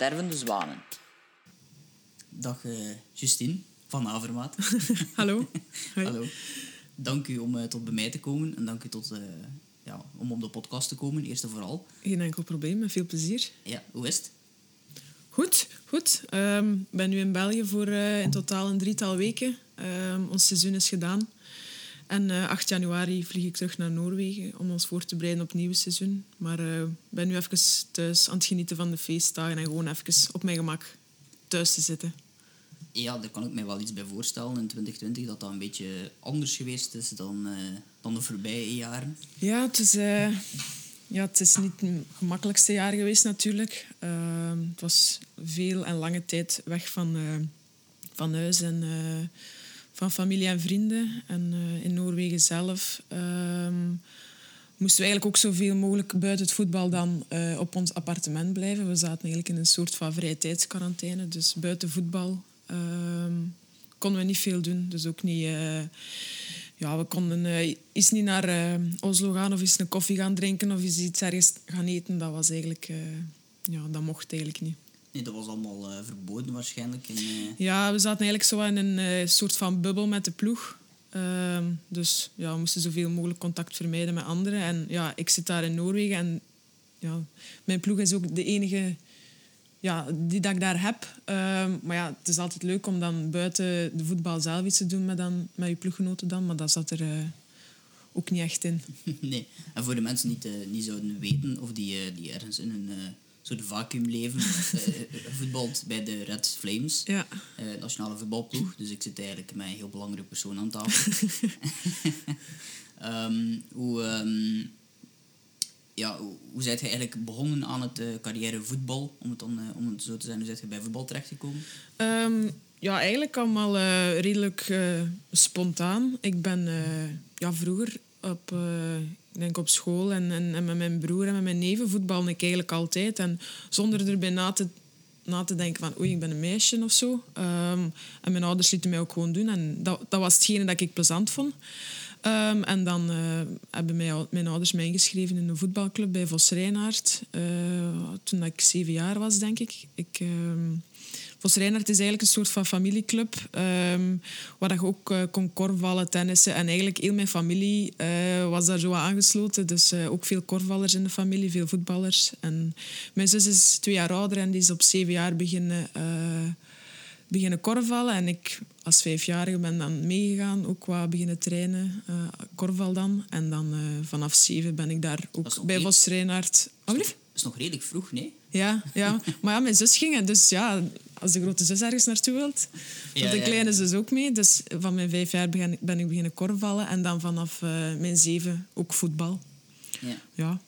Stervende Zwanen. Dag uh, Justine van Avermaat. Hallo. Hallo. Dank u om uh, tot bij mij te komen en dank u tot, uh, ja, om op de podcast te komen, eerst en vooral. Geen enkel probleem, met veel plezier. Ja, hoe is het? Goed, goed. Ik um, ben nu in België voor in totaal een drietal weken. Um, ons seizoen is gedaan. En uh, 8 januari vlieg ik terug naar Noorwegen om ons voor te bereiden op het nieuwe seizoen. Maar ik uh, ben nu even thuis aan het genieten van de feestdagen en gewoon even op mijn gemak thuis te zitten. Ja, daar kan ik me wel iets bij voorstellen in 2020 dat dat een beetje anders geweest is dan, uh, dan de voorbije jaren. Ja, het is, ja, het is niet het gemakkelijkste jaar geweest natuurlijk. het was veel en lange tijd weg van, van huis en van familie en vrienden. En uh, in Noorwegen zelf um, moesten we eigenlijk ook zoveel mogelijk buiten het voetbal dan uh, op ons appartement blijven. We zaten eigenlijk in een soort van vrije tijdsquarantaine. Dus buiten voetbal um, konden we niet veel doen. Dus ook niet... Uh, ja, we konden uh, niet naar Oslo gaan of eens een koffie gaan drinken of eens iets ergens gaan eten. Dat was eigenlijk... Ja, dat mocht eigenlijk niet. Nee, dat was allemaal uh, verboden waarschijnlijk. In, uh... Ja, we zaten eigenlijk zo in een uh, soort van bubbel met de ploeg. Ehm, dus ja, we moesten zoveel mogelijk contact vermijden met anderen. En ja, ik zit daar in Noorwegen en ja, mijn ploeg is ook de enige ja, die dat ik daar heb. Ehm, maar ja, het is altijd leuk om dan buiten de voetbal zelf iets te doen met, dan, met je ploeggenoten dan. Maar dat zat er ook niet echt in. nee, en voor de mensen die niet, niet zouden weten of die, die ergens in een soort vacuümleven. uh, voetbalt bij de Red Flames, ja. uh, nationale voetbalploeg. Dus ik zit eigenlijk met een heel belangrijke persoon aan tafel. um, hoe, um, ja, hoe, hoe zijt je eigenlijk begonnen aan het uh, carrière voetbal? Om het, dan, om het zo te zijn, hoe zijt je bij voetbal terechtgekomen? Um, ja, eigenlijk allemaal redelijk spontaan. Ik ben ja, vroeger op denk op school en, en, en, met mijn broer en met mijn neven voetbalde ik eigenlijk altijd. En zonder erbij na te, na te denken van oei, ik ben een meisje of zo. Um, en mijn ouders lieten mij ook gewoon doen. En dat, dat was hetgene dat ik plezant vond. Um, en dan uh, hebben mij, mijn ouders mij ingeschreven in een voetbalclub bij Vos Reinaard. Uh, toen ik zeven jaar was, denk ik. ik um, Vos Reinhardt is eigenlijk een soort van familieclub. Um, waar je ook uh, kon korfballen, tennissen. En eigenlijk heel mijn familie uh, was daar zo aangesloten. Dus uh, ook veel korfballers in de familie, veel voetballers. En mijn zus is twee jaar ouder en die is op zeven jaar beginnen, beginnen korfballen. En ik als vijfjarige ben dan meegegaan, ook wat beginnen trainen, korfbal dan. En dan vanaf zeven ben ik daar ook bij Vos Reinhardt. Dat is nog redelijk vroeg, nee? Ja, ja, maar ja, mijn zus ging. Dus ja, als de grote zus ergens naartoe wilt, ja, de kleine zus ook mee. Dus van mijn vijf jaar ben, ben ik beginnen korfballen. En dan vanaf uh, mijn zeven ook voetbal. Ja. ja.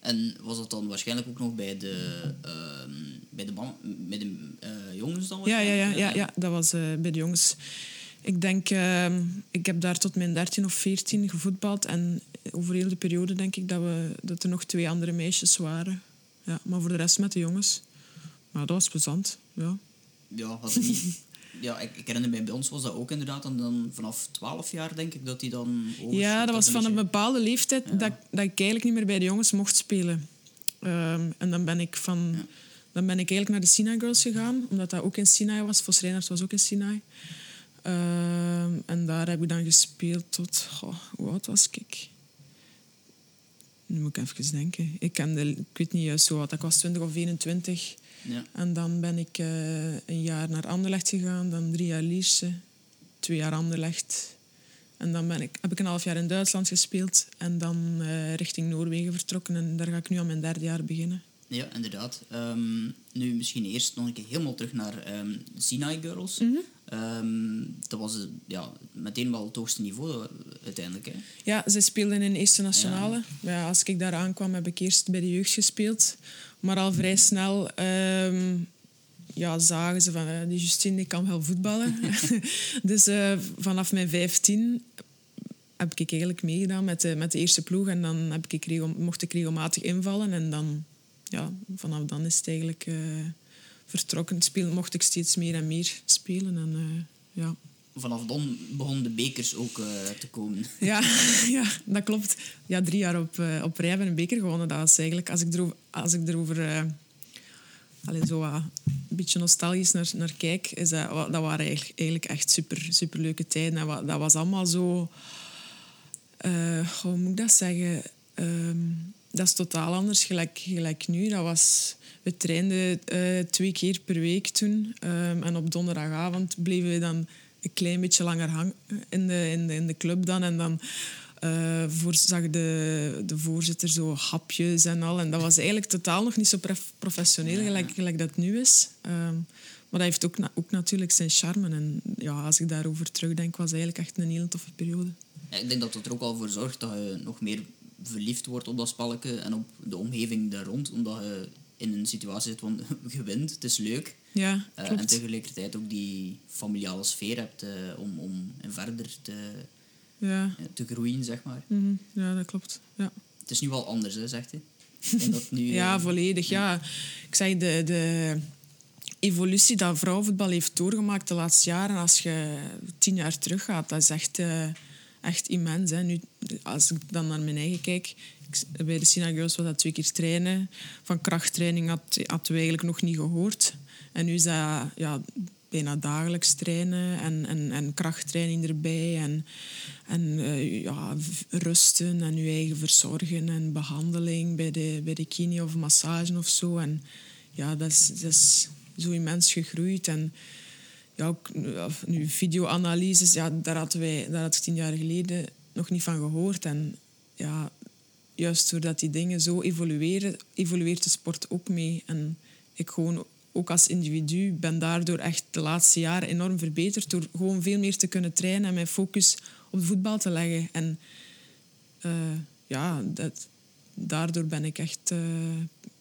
En was dat dan waarschijnlijk ook nog bij de, uh, bij de, bij de uh, jongens dan? Ja, ja, ja, ja, ja, dat was bij de jongens. Ik denk, ehm, ik heb daar tot mijn 13 of 14 gevoetbald. En over heel de periode denk ik dat, we, dat er nog twee andere meisjes waren. Ja, maar voor de rest met de jongens. Maar dat was plezant, ja. Ja, had niet... Ja, ik, ik herinner mij, bij ons was dat ook inderdaad. En dan vanaf 12 jaar denk ik dat hij dan... Ja, dat was van een bepaalde leeftijd dat, dat ik eigenlijk niet meer bij de jongens mocht spelen. Um, en dan ben ik van... Ja. Dan ben ik eigenlijk naar de Sinai Girls gegaan, omdat dat ook in Sinai was. Vos Reinhardt was ook in Sinai. Um, en daar heb ik dan gespeeld tot... Oh, hoe oud was ik? Nu moet ik even denken. Ik, kende, ik weet niet juist zo wat. Ik was 20 of 21. Ja. En dan ben ik uh, een jaar naar Anderlecht gegaan. Dan drie jaar Lierse. Twee jaar Anderlecht. En dan ben ik, heb ik een half jaar in Duitsland gespeeld. En dan uh, richting Noorwegen vertrokken. En daar ga ik nu aan mijn derde jaar beginnen. Ja, inderdaad. Um, nu misschien eerst nog een keer helemaal terug naar um, Sinai Girls. Mm -hmm. um, dat was ja, meteen wel het hoogste niveau uiteindelijk. Hè? Ja, ze speelden in Eerste Nationale. Ja. ja. als ik daar aankwam, heb ik eerst bij de jeugd gespeeld. Maar al vrij snel ja, zagen ze van die Justine die kan wel voetballen. dus uh, vanaf mijn 15 heb ik eigenlijk meegedaan met de, met de eerste ploeg. En dan heb ik mocht ik regelmatig invallen. En dan ja, vanaf dan is het eigenlijk uh, vertrokken. Speel, mocht ik steeds meer en meer spelen. En, ja. Vanaf dan begonnen de bekers ook uh, te komen. Ja, ja, dat klopt. Ja, drie jaar op, op rij hebben een beker gewonnen. Dat was eigenlijk, als ik erover, als ik erover allee, zo wat een beetje nostalgisch naar, naar kijk, is dat, dat waren eigenlijk, echt super, super leuke tijden. En dat was allemaal zo... eh, hoe moet ik dat zeggen? Ehm, dat is totaal anders gelijk, gelijk nu. Dat was, we trainden eh, twee keer per week toen. Ehm, en op donderdagavond bleven we dan een klein beetje langer hangen in de, in de, in de club dan. En dan eh, voor, zag de, de voorzitter zo hapjes en al. En dat was eigenlijk totaal nog niet zo prof- professioneel gelijk, gelijk dat nu is. Ehm, maar dat heeft ook, na- ook natuurlijk zijn charme. En ja, als ik daarover terugdenk, was het eigenlijk echt een hele toffe periode. Ja, ik denk dat dat er ook al voor zorgt dat je nog meer verliefd wordt op dat spelletje en op de omgeving daar rond. Omdat je in een situatie zit van je wint, het is leuk. Ja, Eh, en tegelijkertijd ook die familiale sfeer hebt eh, om, om verder te, Ja. ja, te groeien, zeg maar. Mhm. ja, dat klopt. Ja. Het is nu wel anders, hè, zegt hij. Dat nu, Ja, eh, volledig. Ja. Ik zeg, de, de evolutie dat vrouwenvoetbal heeft doorgemaakt de laatste jaren, als je tien jaar teruggaat, dat is echt, eh, echt immens. Hè. Nu, als ik dan naar mijn eigen kijk, ik- bij de Sina Girls was dat twee keer trainen. Van krachttraining had, hadden we eigenlijk nog niet gehoord. En nu is dat ja, bijna dagelijks trainen en, en, en krachttraining erbij. En, en eh, ja, rusten en je eigen verzorgen en behandeling bij de, bij de kine of massage of zo. En ja, dat is, dat is zo immens gegroeid. En ja, ook nu videoanalyses, ja, daar, hadden wij, daar had ik tien jaar geleden nog niet van gehoord. En ja, juist doordat die dingen zo evolueren, evolueert de sport ook mee. En ik gewoon ook als individu ben daardoor echt de laatste jaren enorm verbeterd door gewoon veel meer te kunnen trainen en mijn focus op de voetbal te leggen. En eh, ja, dat, daardoor ben ik echt eh,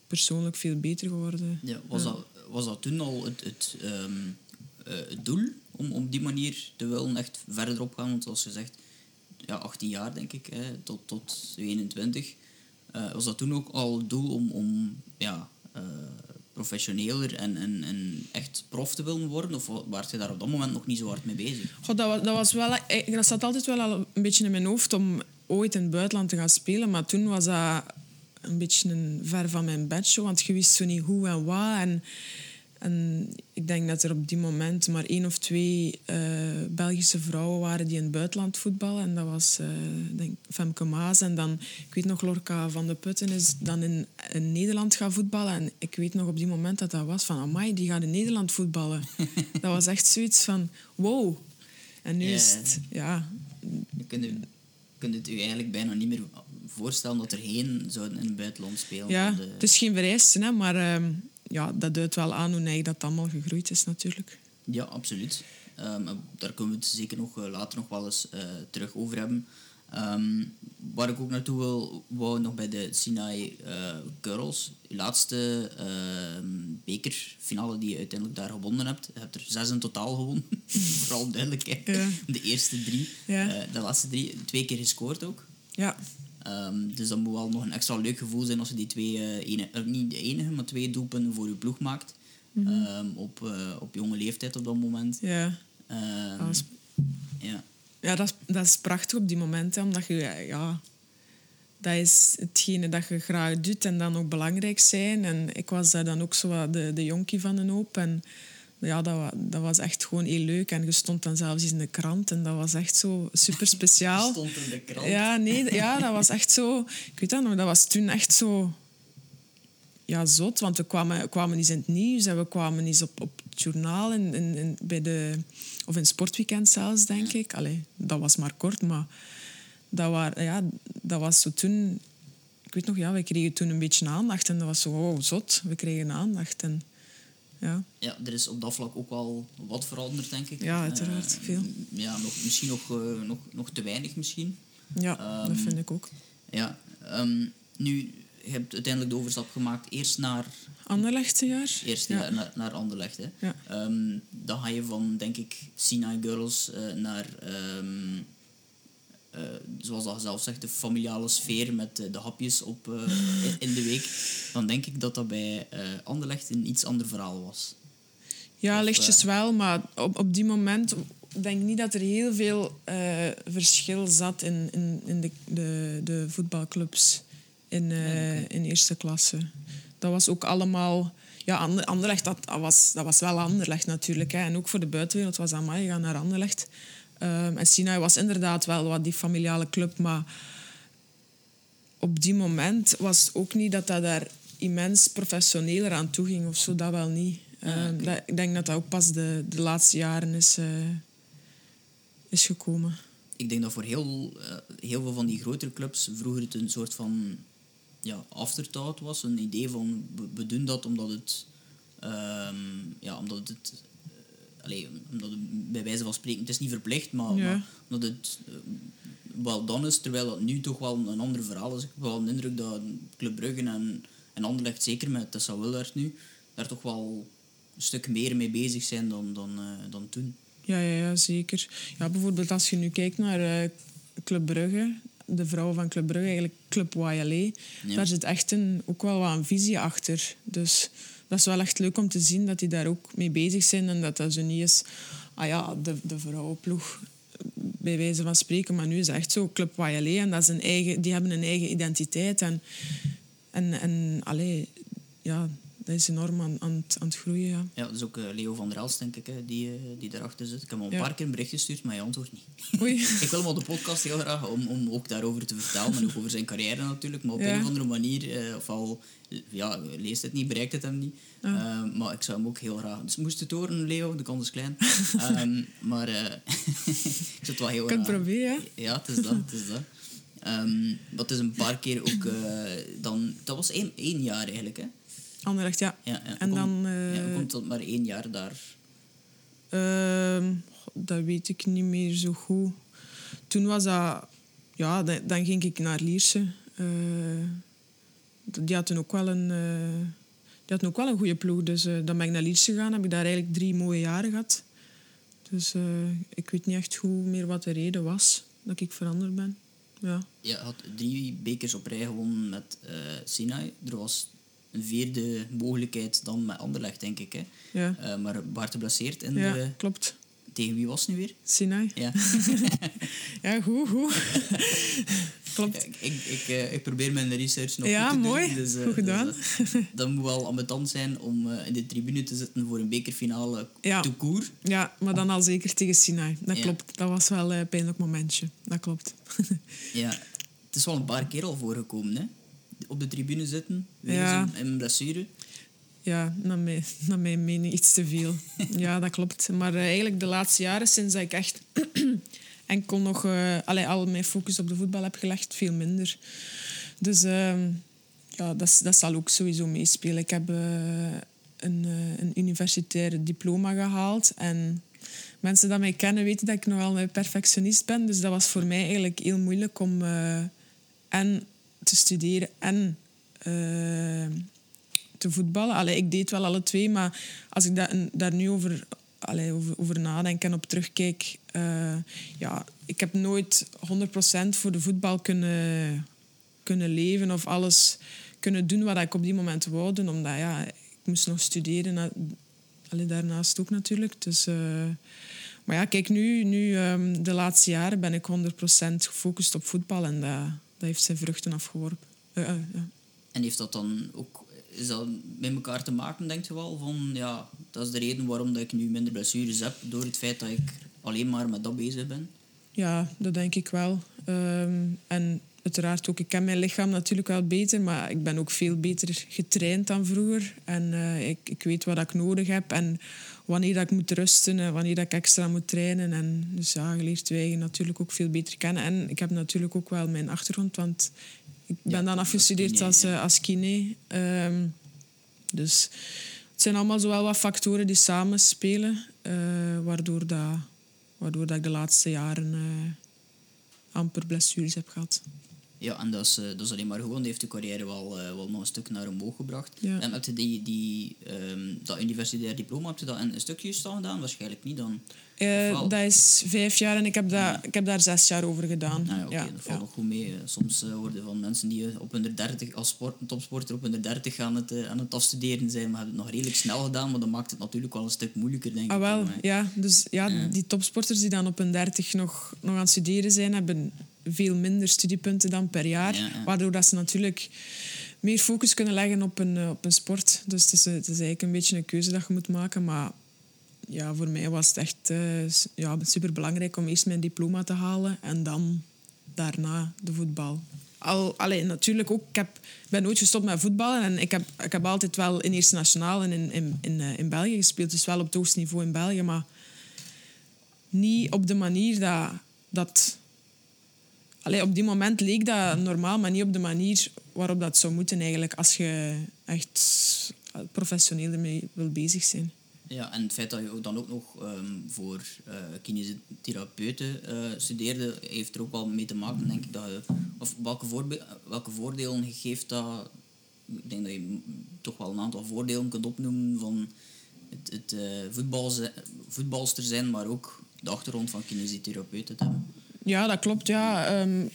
persoonlijk veel beter geworden. Ja, was, Dat, was dat toen al het, het, ehm, eh, het doel om op die manier te willen echt verder opgaan? Want zoals gezegd, ja, 18 jaar denk ik, hè, tot, tot 21. Eh, was dat toen ook al het doel om, om ja, professioneler en, en, en echt prof te willen worden? Of was je daar op dat moment nog niet zo hard mee bezig? God, dat, was, dat, was wel, eh, dat zat altijd wel al een beetje in mijn hoofd om ooit in het buitenland te gaan spelen. Maar toen was dat een beetje een ver van mijn bedshow. Want je wist zo niet hoe en wat. En, en ik denk dat er op die moment maar één of twee eh, Belgische vrouwen waren die in het buitenland voetballen. En dat was eh, denk, Femke Maas. En dan, ik weet nog, Lorca van de Putten is dan in, in Nederland gaan voetballen. En ik weet nog op die moment dat dat was van... Amai, die gaat in Nederland voetballen. dat was echt zoiets van... Wow. En nu Ja. is het... Ja, Je kunt, je kunt het je eigenlijk bijna niet meer voorstellen dat er geen zouden in het buitenland spelen. ja de- het is geen vereiste, hè, maar ehm, ja, dat duidt wel aan hoe neig dat allemaal gegroeid is natuurlijk. Ja, absoluut. Ehm, daar kunnen we het zeker nog eh, later nog wel eens eh, terug over hebben. Ehm, waar ik ook naartoe wil, wou nog bij de Sinai eh, Girls. Je laatste ehm, bekerfinale die je uiteindelijk daar gewonnen hebt. Je hebt er zes in totaal gewonnen. Vooral duidelijkheid. Ja. De eerste drie. Ja. De laatste drie, twee keer gescoord ook. Ja, Ehm, dus dat moet wel nog een extra leuk gevoel zijn als je die twee, eh, ene, eh, niet de enige, maar twee doelpunten voor je ploeg maakt. Ehm, op, eh, op jonge leeftijd op dat moment. ja. Ehm, Dat is, ja. ja dat, is, dat is prachtig op die momenten, omdat je... Ja, dat is hetgene dat je graag doet en dan ook belangrijk zijn. En ik was daar dan ook zo de, de jonkie van een hoop. En ja, dat, dat was echt gewoon heel leuk. En je stond dan zelfs eens in de krant en dat was echt zo super speciaal. Stond in de krant. Ja, nee, ja, dat was echt zo... Ik weet dat nog, dat was toen echt zo... Ja, zot, want we kwamen, kwamen eens in het nieuws en we kwamen eens op, op het journaal, in, in, in- bij de, of in het sportweekend zelfs, denk ik. Allee, dat was maar kort, maar dat, waren, ja, dat was zo toen... Ik weet nog, ja, we kregen toen een beetje aandacht en dat was zo, oh, zot, we kregen aandacht. En, ja. Ja, er is op dat vlak ook wel wat veranderd, denk ik. Ja, uiteraard, Eh, veel. Ja, nog, misschien nog, eh, nog, nog te weinig misschien. ja, dat Ehm, vind ik ook. Ja, ehm, nu, je hebt uiteindelijk de overstap gemaakt eerst naar, Anderlechtse jaar? eerst ja. naar, naar Anderlecht. Hè. Ja. Ehm, dan ga je van, denk ik, Sinai Girls eh, naar, eh, zoals dat zelf zegt, de familiale sfeer met eh, de hapjes op, eh, in, de week. Dan denk ik dat dat bij eh Anderlecht een iets ander verhaal was. Ja, Of, lichtjes wel, maar op, op die moment denk ik niet dat er heel veel verschil zat in, in, in de, de, de voetbalclubs in, in eerste klasse. Dat was ook allemaal... ja, Ander- Anderlecht, dat, dat, was, dat was wel Anderlecht natuurlijk. Hè. En ook voor de buitenwereld was dat, maar je gaat naar Anderlecht. Ehm, en Sinai was inderdaad wel wat die familiale club, maar op die moment was het ook niet dat dat daar immens professioneler aan toe ging of zo, dat wel niet. Ehm, dat, ik denk dat dat ook pas de, de laatste jaren is, eh, is gekomen. Ik denk dat voor heel, eh, heel veel van die grotere clubs vroeger het een soort van ja, afterthought was. Een idee van we, doen dat omdat het, ehm, ja, omdat het, allee, omdat het bij wijze van spreken, het is niet verplicht, maar, Ja. maar omdat het eh, wel dan is, terwijl dat nu toch wel een ander verhaal is. Ik heb wel de indruk dat Club Brugge en, en Anderlecht, zeker met Tessa Willard nu, daar toch wel een stuk meer mee bezig zijn dan, dan, eh, dan toen. Ja, ja, ja, zeker. Ja, bijvoorbeeld als je nu kijkt naar eh, Club Brugge, de vrouwen van Club Brugge, eigenlijk Club YLE, Ja. daar zit echt een, ook wel wat een visie achter. Dus dat is wel echt leuk om te zien dat die daar ook mee bezig zijn en dat dat zo niet is, ah ja, de, de vrouwenploeg, bij wijze van spreken. Maar nu is het echt zo, Club YLE, en dat is een eigen, die hebben een eigen identiteit. En, en, en allee, ja, dat is enorm aan, aan, het- aan het groeien, ja. Ja, dat is ook eh, Leo van der Elst, denk ik, hè, die, eh, die daarachter zit. Ik heb hem al een Ja. paar keer een bericht gestuurd, maar hij antwoordt niet. Oei. ik wil hem op de podcast heel graag om, om ook daarover te vertellen. En ook over zijn carrière natuurlijk. Maar op Ja. een of andere manier, eh, ofwel ja, leest het niet, bereikt het hem niet. Maar ik zou hem ook heel graag... Dus moest het horen, Leo, de kans is klein. Ehm, maar eh, ik zou het wel heel Ik kan het proberen, hè. Ja, het is dat. Het is dat. Ehm, het is een paar keer ook dan... Dat was één, één jaar eigenlijk, hè? Anderlecht, ja. Ja, ja. En Hoe dan, komt- eh, ja, hoe komt dat maar één jaar daar... Ehm, dat weet ik niet meer zo goed. Toen was dat... Ja, dan, dan ging ik naar Lierse. Eh, die hadden ook wel een... eh, die hadden ook wel een goede ploeg. Dus dan ben ik naar Lierse gegaan. Heb ik daar eigenlijk drie mooie jaren gehad. Dus ik weet niet echt goed meer wat de reden was dat ik veranderd ben. Ja. Je had drie bekers op rij gewonnen met Sinai. Er was een vierde mogelijkheid dan met Anderlecht, denk ik. Hè. Ja, Eh, maar Bart geblesseerd. En ja de- klopt. tegen wie was het nu weer? Sinai. Ja. Ja, goed, goed. klopt. ik, ik, ik, eh, ik probeer mijn research nog Ja, goed te mooi. doen. Dus, eh, Goed gedaan. dus, dat moet wel ambetant zijn om in de tribune te zitten voor een bekerfinale Ja. tout court. Ja, maar dan al zeker tegen Sinai. Dat klopt. Dat was wel een pijnlijk momentje. Dat klopt. Ja. Het is wel een paar keer al voorgekomen, hè? Op de tribune zitten, weer Ja. eens een, een blessure. Ja, naar mijn, naar mijn mening iets te veel. Ja, dat klopt. Maar eh, eigenlijk de laatste jaren, sinds dat ik echt enkel nog eh, allee, al mijn focus op de voetbal heb gelegd, veel minder. Dus ehm, ja, dat, dat zal ook sowieso meespelen. Ik heb eh, een, een universitair diploma gehaald en mensen die mij kennen weten dat ik nogal een perfectionist ben. Dus dat was voor mij eigenlijk heel moeilijk om en te studeren en eh, te voetballen. Allee, ik deed wel alle twee, maar als ik da- daar nu over, allee, over, nadenk en op terugkijk... eh, ja, ik heb nooit 100% voor de voetbal kunnen, kunnen leven of alles kunnen doen wat ik op die moment wou doen. Omdat ja, ik moest nog studeren. Allee, daarnaast ook natuurlijk. Dus, eh, maar ja, kijk, nu, nu ehm, de laatste jaren ben ik 100% gefocust op voetbal. En dat heeft zijn vruchten afgeworpen. Eh, eh, ja. En heeft dat dan ook... Is dat met elkaar te maken, denk je wel? Van, ja, dat is de reden waarom dat ik nu minder blessures heb, door het feit dat ik alleen maar met dat bezig ben. Ja, dat denk ik wel. Ehm, en uiteraard ook, ik ken mijn lichaam natuurlijk wel beter, maar ik ben ook veel beter getraind dan vroeger. En eh, ik, ik weet wat ik nodig heb en wanneer dat ik moet rusten en wanneer dat ik extra moet trainen. En dus ja, je leert je eigen natuurlijk ook veel beter kennen. En ik heb natuurlijk ook wel mijn achtergrond, want ik ben Ja, dan als afgestudeerd als, ja. eh, als kine. Ehm, dus het zijn allemaal zo wel wat factoren die samenspelen, eh waardoor, dat, waardoor dat ik de laatste jaren eh, amper blessures heb gehad. Ja, en dat is, eh, dat is alleen maar gewoon. Die heeft de carrière wel, eh, wel nog een stuk naar omhoog gebracht. Ja. En heb je die, die, ehm, dat universitair diploma, heb je dat in een stukje staan gedaan? Waarschijnlijk niet dan. Eh, dat is vijf jaar en ik heb, dat, ik heb daar zes jaar over gedaan. Ah, ja, dat valt ja. nog goed mee. Soms worden van mensen die op hun 30 als sport, topsporter op hun 30 aan het, eh, aan het afstuderen zijn, maar hebben het nog redelijk snel gedaan, maar dat maakt het natuurlijk wel een stuk moeilijker, denk Ah, ik. wel, mij. ja. Dus ja, Ja. die topsporters die dan op hun dertig nog, nog aan het studeren zijn, hebben veel minder studiepunten dan per jaar. Ja, ja. Waardoor dat ze natuurlijk meer focus kunnen leggen op een, eh, op een sport. Dus het is, het is eigenlijk een beetje een keuze dat je moet maken. Maar ja, voor mij was het echt uh, ja, super belangrijk om eerst mijn diploma te halen en dan daarna de voetbal. Al, allee, natuurlijk ook, ik heb, ben nooit gestopt met voetballen en ik heb, ik heb altijd wel in Eerste Nationaal en in, in, in, eh, in België gespeeld. Dus wel op het hoogste niveau in België, maar niet op de manier dat... dat allee, op die moment leek dat normaal, maar niet op de manier waarop dat zou moeten eigenlijk als je echt professioneel ermee wil bezig zijn. Ja, en het feit dat je dan ook nog um, voor uh, kinesiotherapeuten uh, studeerde, heeft er ook wel mee te maken, denk ik. Dat of welke, welke voordelen geeft dat? Ik denk dat je toch wel een aantal voordelen kunt opnoemen van het, het voetbal, voetbalster zijn, maar ook de achtergrond van kinesiotherapeuten te hebben. Ja, dat klopt. Ja. Um,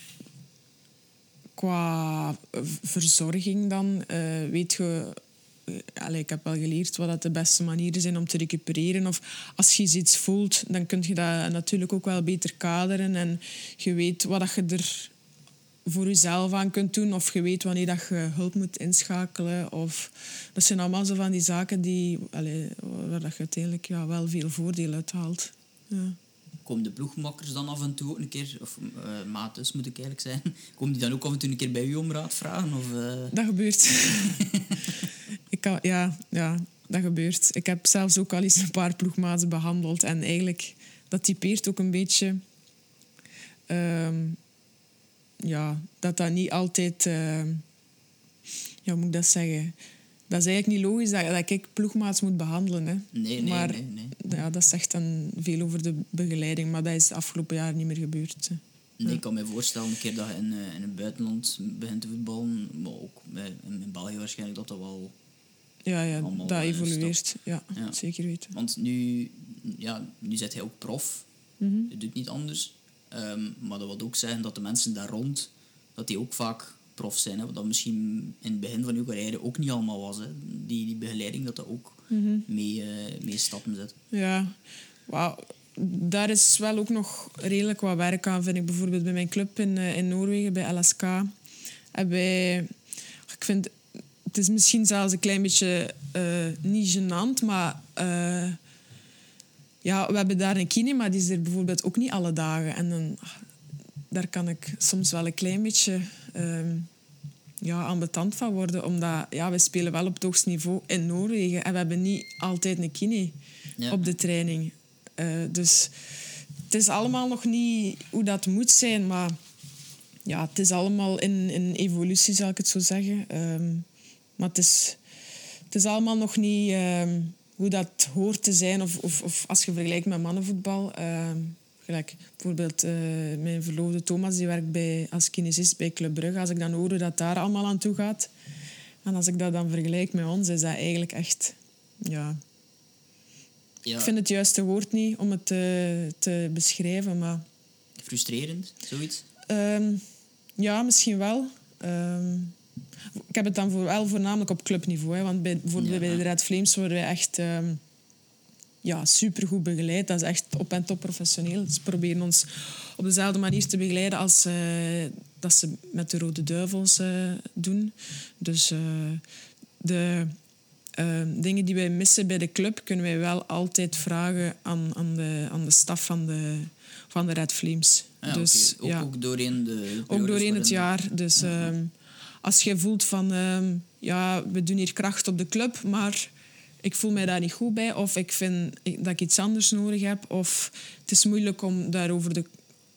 qua verzorging dan weet je Allee, ik heb wel geleerd wat dat de beste manieren zijn om te recupereren. Of als je iets voelt, dan kun je dat natuurlijk ook wel beter kaderen. En je weet wat dat je er voor jezelf aan kunt doen. Of je weet wanneer dat je hulp moet inschakelen. Of, dat zijn allemaal zo van die zaken die, allee, waar dat je uiteindelijk ja, wel veel voordeel uit haalt. Ja komen de ploegmakkers dan af en toe ook een keer, of uh, moet ik eigenlijk zijn, komen die dan ook af en toe een keer bij u om raad vragen? Of, uh... Dat gebeurt. ik kan, ja, ja, dat gebeurt. Ik heb zelfs ook al eens een paar ploegmaten behandeld en eigenlijk, dat typeert ook een beetje... Um, ja, dat dat niet altijd... Uh, ja, hoe moet ik dat zeggen? Dat is eigenlijk niet logisch dat, dat ik ploegmaats moet behandelen. Hè. Nee, nee, maar, nee, nee. Ja, dat zegt dan veel over de begeleiding, maar dat is afgelopen jaren niet meer gebeurd. Hè. Nee, ik kan me voorstellen, een keer dat je in, uh, in het buitenland begint te voetballen, maar ook in, België waarschijnlijk, dat dat wel... Ja, ja dat uh, evolueert. Ja, ja, zeker weten. Want nu, ja, nu zit hij ook prof. Mm -hmm. Je doet niet anders. Um, maar dat wil ook zeggen dat de mensen daar rond, dat die ook vaak prof zijn. Hè, wat dat misschien in het begin van uw carrière ook niet allemaal was. Hè. Die, die begeleiding, dat dat ook mm mee, uh, mee stappen zet. Ja, wow. daar is wel ook nog redelijk wat werk aan, vind ik. Bijvoorbeeld bij mijn club in, uh, in Noorwegen, bij LSK. En wij, ik vind, het is misschien zelfs een klein beetje uh, niet gênant, maar ja, we hebben daar een kine, maar die is er bijvoorbeeld ook niet alle dagen. En dan, daar kan ik soms wel een klein beetje um, ja, ambetant van worden. Omdat ja, we spelen wel op het hoogste niveau in Noorwegen. En we hebben niet altijd een kine ja. op de training. Uh, dus het is allemaal nog niet hoe dat moet zijn. Maar ja, het is allemaal in, in evolutie, zal ik het zo zeggen. Um, maar het is, het is allemaal nog niet um, hoe dat hoort te zijn. Of, of, of als je vergelijkt met mannenvoetbal. Gelijk, bijvoorbeeld uh, mijn verloofde Thomas, die werkt bij, als kinesist bij Club Brugge. Als ik dan hoor dat daar allemaal aan toe gaat... En als ik dat dan vergelijk met ons, is dat eigenlijk echt... Ja, ja. Ik vind het juiste woord niet om het te, te beschrijven, maar... Frustrerend, zoiets? Um, ja, misschien wel. Um, ik heb het dan voor, wel voornamelijk op clubniveau. Hè, want bij, bijvoorbeeld ja. bij de Red Flames worden wij echt... Um, ja, supergoed begeleid. Dat is echt op en top professioneel. Ze proberen ons op dezelfde manier te begeleiden als uh, dat ze met de Rode Duivels uh, doen. Dus uh, de dingen die wij missen bij de club kunnen wij wel altijd vragen aan, aan, de, aan de staf van de, van de Red Flames. Ja, dus, okay. ook, ja. ook doorheen de Ook doorheen het jaar. Dus als je voelt van... ja, we doen hier kracht op de club, maar ik voel mij daar niet goed bij of ik vind dat ik iets anders nodig heb of het is moeilijk om daarover de,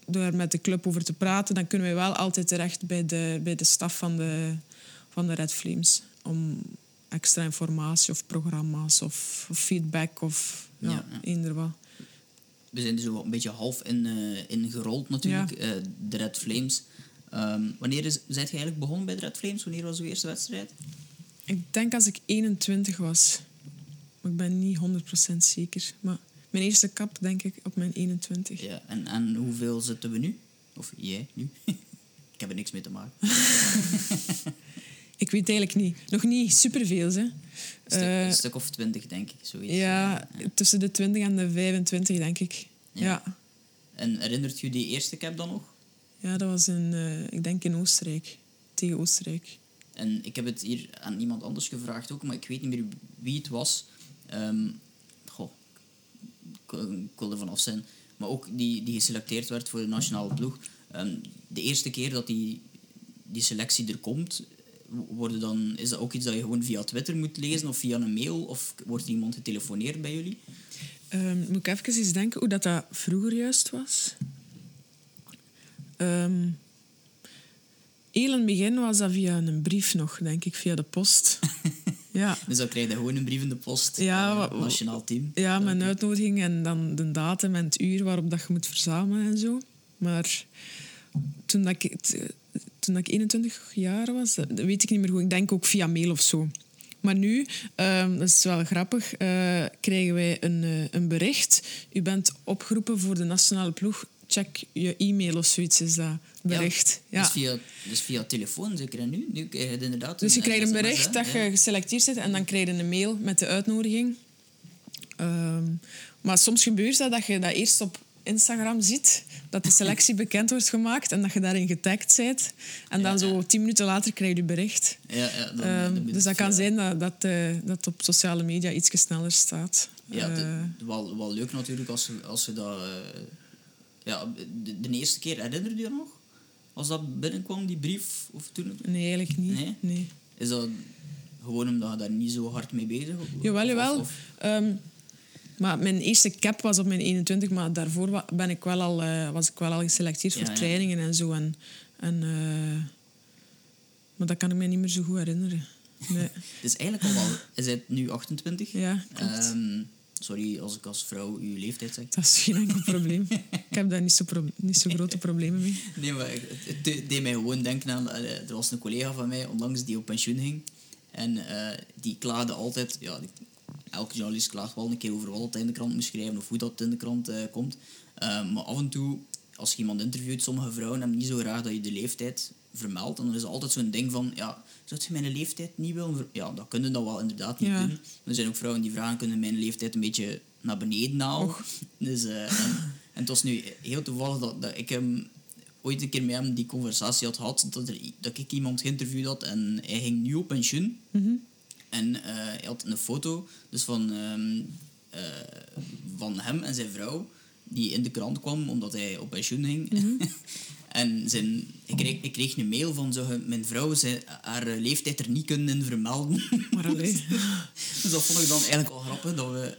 daar met de club over te praten, dan kunnen wij wel altijd terecht bij de, bij de staf van de, van de Red Flames om extra informatie of programma's of, of feedback of ja, Ja, ja. eender wat. We zijn er zo een beetje half in, eh in gerold natuurlijk, eh, de Red Flames. Ehm, wanneer is, je eigenlijk begonnen bij de Red Flames? Wanneer was uw eerste wedstrijd? Ik denk als ik 21 was. Maar ik ben niet 100% zeker. Maar mijn eerste kap denk ik op mijn 21. Ja, en, en hoeveel zitten we nu? Of jij nu? ik heb er niks mee te maken. ik weet eigenlijk niet. Nog niet superveel, hè. Een stuk, Eh, een stuk of twintig, denk ik. Zoiets. ja, tussen de 20 en de 25, denk ik. Ja. Ja, En herinnert je die eerste cap dan nog? ja dat was in, eh, ik denk in Oostenrijk. Tegen Oostenrijk. En ik heb het hier aan iemand anders gevraagd ook, maar ik weet niet meer wie het was. Ehm, goh, ik, ik wil er vanaf zijn. Maar ook die, die geselecteerd werd voor de nationale ploeg. Ehm, de eerste keer dat die, die selectie er komt, worden dan, is dat ook iets dat je gewoon via Twitter moet lezen of via een mail? Of wordt iemand getelefoneerd bij jullie? Ehm, moet ik even eens denken hoe dat, dat vroeger juist was? Ehm heel in het begin was dat via een brief nog, denk ik, via de post. ja. Dus dan krijg je gewoon een brief in de post, Ja, eh, wa- nationaal team. Ja, met een uitnodiging en dan de datum en het uur waarop dat je moet verzamelen en zo. Maar toen, dat ik, toen dat ik 21 jaar was, dat dat weet ik niet meer goed. Ik denk ook via mail of zo. Maar nu, ehm, dat is wel grappig, eh, krijgen wij een, eh, een bericht. U bent opgeroepen voor de nationale ploeg. Check je e-mail of zoiets is dat bericht. Ja. Dus, via, dus via telefoon zeker en nu? Nu krijg je het inderdaad Dus je krijgt een bericht hè? dat je geselecteerd zit en dan krijg je een mail met de uitnodiging. Ehm, maar soms gebeurt dat dat je dat eerst op Instagram ziet, dat de selectie bekend wordt gemaakt en dat je daarin getagd bent. En dan Ja, zo tien minuten later krijg je je bericht. Ja, ja, dan, Ehm, dan dus dat kan via- zijn dat dat, eh, dat op sociale media iets sneller staat. Ja, Eh, wel, wel leuk natuurlijk als je, als je dat... eh, ja, de, de eerste keer, herinner je je nog? Als dat binnenkwam, die brief? Of toen, nee, eigenlijk niet. Nee? Nee. is dat gewoon omdat je daar niet zo hard mee bezig was? Jawel, jawel. Of- Ehm, maar mijn eerste cap was op mijn 21, maar daarvoor ben ik wel al, eh, was ik wel al geselecteerd voor Ja, ja. trainingen en zo. En, en, eh, maar dat kan ik me niet meer zo goed herinneren. Nee. Het is eigenlijk al wel... Is het nu 28? Ja, klopt. Ehm, sorry als ik als vrouw uw leeftijd zeg. Dat is geen enkel probleem. Ik heb daar niet zo, niet zo grote problemen mee. Nee, maar het, het de- deed mij gewoon denken aan... eh, Er was een collega van mij onlangs die op pensioen ging. En eh, die klaagde altijd... Ja, die- elke journalist klaagt wel een keer over wat het in de krant moet schrijven of hoe dat in de krant eh, komt. Maar af en toe, als je iemand interviewt, sommige vrouwen hebben niet zo graag dat je de leeftijd vermeldt. En dan is altijd zo'n ding van... Ja, zou je mijn leeftijd niet willen... Ja, dat kunnen dat wel inderdaad niet doen. Er zijn ook vrouwen die vragen, kunnen mijn leeftijd een beetje naar beneden halen? Dus, eh, en, en het was nu heel toevallig dat, dat ik hem ooit een keer met hem die conversatie had gehad, dat, er, dat ik iemand geïnterviewd had en hij ging nu op pensioen. En eh, hij had een foto dus van, ehm, eh, van hem en zijn vrouw, die in de krant kwam omdat hij op pensioen ging. en zijn, ik, kreeg, ik kreeg een mail van zo, mijn vrouw zei haar leeftijd er niet kunnen vermelden. Maar allee. Dus dat vond ik dan eigenlijk al grappig, dat we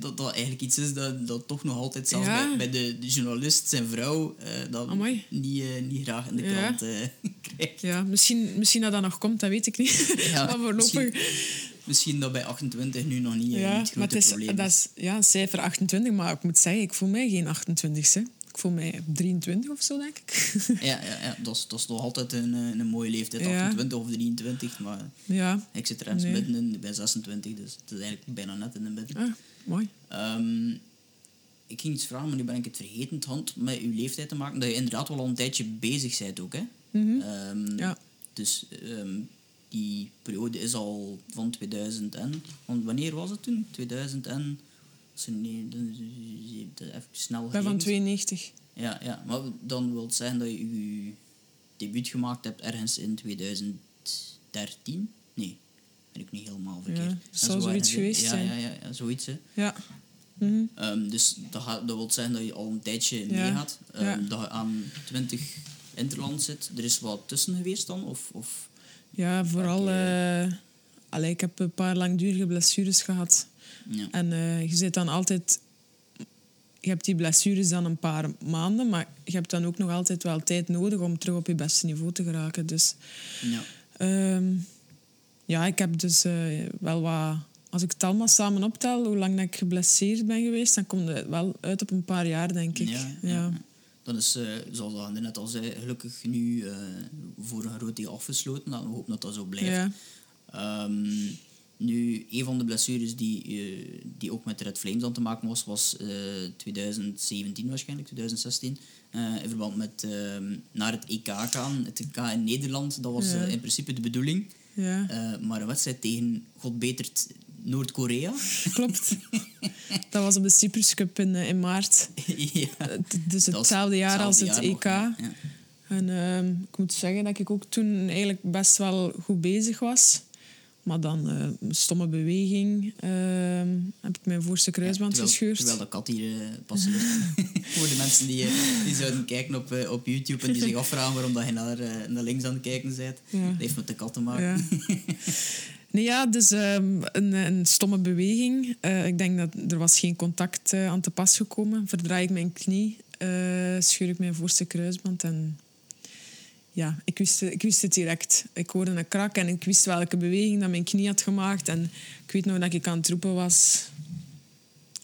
dat dat eigenlijk iets is dat, dat toch nog altijd, zelfs Ja. bij, bij de, de journalist, zijn vrouw, eh, dat Amai. niet, eh, niet graag in de Ja. krant eh, krijgt. Ja, misschien, misschien dat dat nog komt, dat weet ik niet. Ja, maar voorlopig... misschien- Misschien dat bij 28 nu nog niet, Ja, niet het maar grote het is, probleem dat is. ja, cijfer 28, maar ik moet zeggen, ik voel mij geen 28. Hè. Ik voel mij 23 of zo, denk ik. Ja, ja, ja dat, is, dat is toch altijd een, eh, een mooie leeftijd, Ja. 28 of 23. Maar ja, ik zit er Nee. ben 26, dus het is eigenlijk bijna net in de midden. ah, mooi. Ehm, ik ging iets vragen, maar nu ben ik het vergeten. Het had met uw leeftijd te maken, dat je inderdaad wel al een tijdje bezig bent ook. Hè? Ehm, Mhm. Ja. Dus ehm, die periode is al van 2000 en... Want wanneer was het toen? 2000 en... als je Nee, even snel Ik ben van gerekend. 92. Ja, ja, maar dan wil het zeggen dat je je debuut gemaakt hebt ergens in 2013? Nee, ben ik niet helemaal verkeerd. het Dat zou zoiets geweest ja, zijn. Ja, ja, ja, zoiets. Hè. Ja. Mhm. Ehm, dus dat, dat wil zeggen dat je al een tijdje Ja. meegaat. Ehm, Ja. Dat je aan 20 interland zit. Er is wat tussen geweest dan? Of, of... Ja, vooral... eh allee, ik heb een paar langdurige blessures gehad. Ja. En eh, je zit dan altijd... Je hebt die blessures dan een paar maanden, maar je hebt dan ook nog altijd wel tijd nodig om terug op je beste niveau te geraken. Dus ja. Ehm, ja, ik heb dus eh, wel wat... Als ik het allemaal samen optel, hoe lang dat ik geblesseerd ben geweest, dan komt het wel uit op een paar jaar, denk ik. Ja, ja. Dan is, eh, zoals Anne net al zei, gelukkig nu voor een groot deel afgesloten. We hopen dat dat zo blijft. Ja. Ehm, nu, een van de blessures die, eh, die ook met Red Flames aan te maken was, was eh 2017 waarschijnlijk, 2016. eh, in verband met ehm, naar het EK gaan. Het EK in Nederland, dat was Ja. in principe de bedoeling. Ja, maar een wedstrijd tegen, god betert, Noord-Korea. klopt. dat was op de Cyprus Cup in, in maart. ja. Dus hetzelfde jaar als het jaar EK. nog. En ehm, ik moet zeggen dat ik ook toen eigenlijk best wel goed bezig was. Maar dan eh, een stomme beweging ehm, heb ik mijn voorste kruisband terwijl, gescheurd. Terwijl de kat hier uh, pas Voor de mensen die, eh, die zouden kijken op, op YouTube en die zich afvragen waarom dat je naar, naar links aan het kijken bent. Ja. Dat heeft met de kat te maken. Ja. Nee, ja, dus um, een, een stomme beweging. Ik denk dat er was geen contact aan te pas gekomen. Verdraai ik mijn knie, scheur ik mijn voorste kruisband en ja, ik wist, ik wist het direct. Ik hoorde een krak en ik wist welke beweging dat mijn knie had gemaakt. En ik weet nog dat ik aan het roepen was...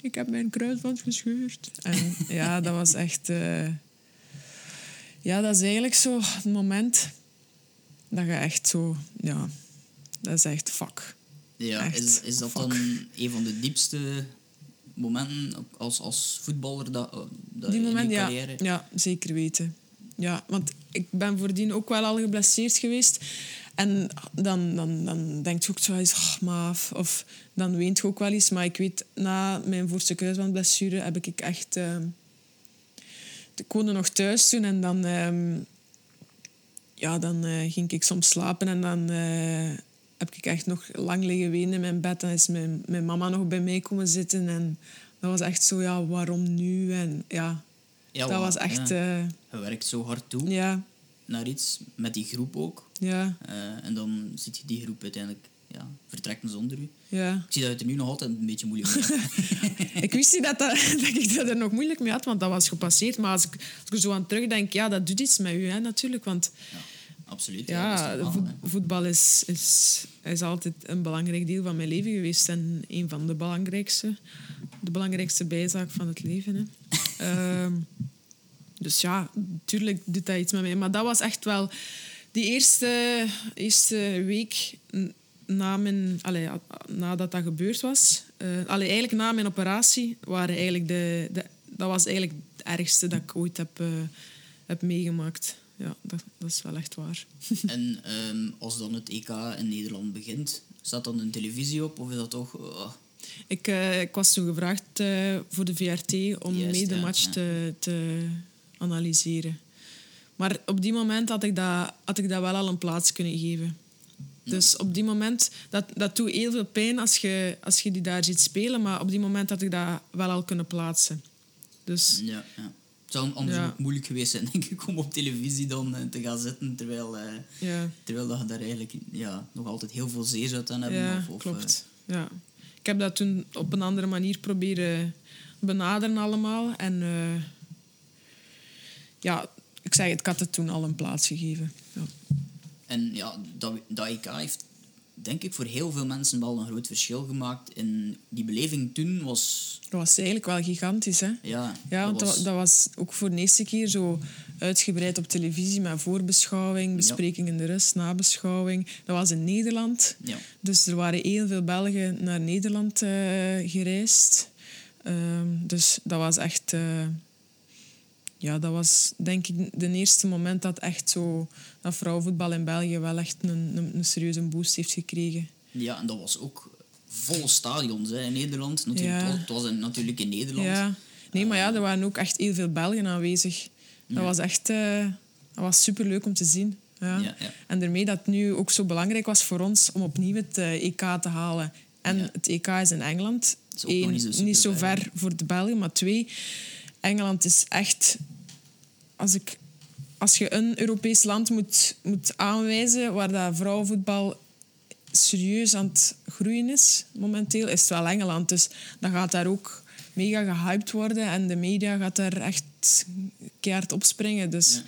Ik heb mijn kruisband gescheurd. En ja, dat was echt... ja, dat is eigenlijk zo het moment dat je echt zo... Ja, dat is echt fuck. Ja, echt is, is dat fuck. dan een van de diepste momenten als, als voetballer dat, dat Die in moment, je ja, carrière? ja, zeker weten. Ja, want ik ben voordien ook wel al geblesseerd geweest. En dan, dan, dan denk je ook zo eens, oh, maaf. Of dan weent je ook wel eens. Maar ik weet, na mijn voorste kruisbandblessure heb ik echt... Uh, ik woonde nog thuis toen en dan... Uh, ja, dan uh, ging ik soms slapen en dan uh, heb ik echt nog lang liggen wenen in mijn bed. Dan is mijn, mijn mama nog bij mij komen zitten en dat was echt zo, ja, waarom nu? En ja, ja dat was echt... Ja. Uh, je werkt zo hard toe ja, naar iets, met die groep ook. ja, Uh, en dan zit je die groep uiteindelijk ja, vertrekken zonder u. ja. Ik zie dat het er nu nog altijd een beetje moeilijk mee hebt. ik wist niet dat, dat, dat ik dat er nog moeilijk mee had, want dat was gepasseerd. Maar als ik, als ik er zo aan terugdenk, ja, dat doet iets met u, hè, natuurlijk. Want Ja, absoluut. ja, is voetbal is, is, is altijd een belangrijk deel van mijn leven geweest. En een van de belangrijkste. De belangrijkste bijzaak van het leven. Hè. Ehm, dus ja, natuurlijk doet dat iets met mij. Maar dat was echt wel... Die eerste, eerste week na mijn, allee, nadat dat gebeurd was... eh, allee, eigenlijk na mijn operatie waren eigenlijk de, de... Dat was eigenlijk het ergste dat ik ooit heb, eh, heb meegemaakt. Ja, dat, dat is wel echt waar. En ehm, als dan het EK in Nederland begint, staat dan een televisie op of is dat toch... oh, Ik, eh, ik was toen gevraagd eh, voor de VRT om Juist, mee de ja, match ja. Te, te analyseren. Maar op die moment had ik dat, had ik dat wel al een plaats kunnen geven. Dus op die moment, dat, dat doet heel veel pijn als je, als je die daar ziet spelen, maar op die moment had ik dat wel al kunnen plaatsen. Dus ja, ja. Het zou anders Ja. moeilijk geweest zijn, denk ik, om op televisie dan eh, te gaan zitten, terwijl, ja, terwijl dat je daar eigenlijk ja, nog altijd heel veel zeer zou aan hebben. ja of, of, klopt. Ja. Ik heb dat toen op een andere manier proberen benaderen allemaal. En eh, ja, ik zeg het, ik had het toen al een plaats gegeven. Ja. en ja, dat, dat EK heeft, denk ik, voor heel veel mensen wel een groot verschil gemaakt. En die beleving toen was... Dat was eigenlijk wel gigantisch, hè? Ja, Ja, want dat dat was ook voor de eerste keer zo uitgebreid op televisie met voorbeschouwing, bespreking in de rust, nabeschouwing. Dat was in Nederland. Ja. Dus er waren heel veel Belgen naar Nederland eh, gereisd. Ehm, dus dat was echt... eh, ja, dat was denk ik de eerste moment dat echt zo... Dat vrouwenvoetbal in België wel echt een, een, een serieuze boost heeft gekregen. ja, en dat was ook volle stadions hè, in Nederland. Natuurlijk, Ja. het, was, het was in- natuurlijk in Nederland. Ja. Nee, maar ja, er waren ook echt heel veel Belgen aanwezig. Dat was echt... eh, dat was superleuk om te zien. Ja. Ja, ja. En daarmee dat het nu ook zo belangrijk was voor ons om opnieuw het eh, EK te halen. En het EK is in Engeland. is ook nog Eén, niet zo niet zo ver voor de Belgen, maar twee, Engeland is echt... Als, ik, als je een Europees land moet, moet aanwijzen waar dat vrouwenvoetbal serieus aan het groeien is, momenteel, is het wel Engeland. Dus dan gaat daar ook mega gehyped worden en de media gaat daar echt keihard opspringen. Dus Ja.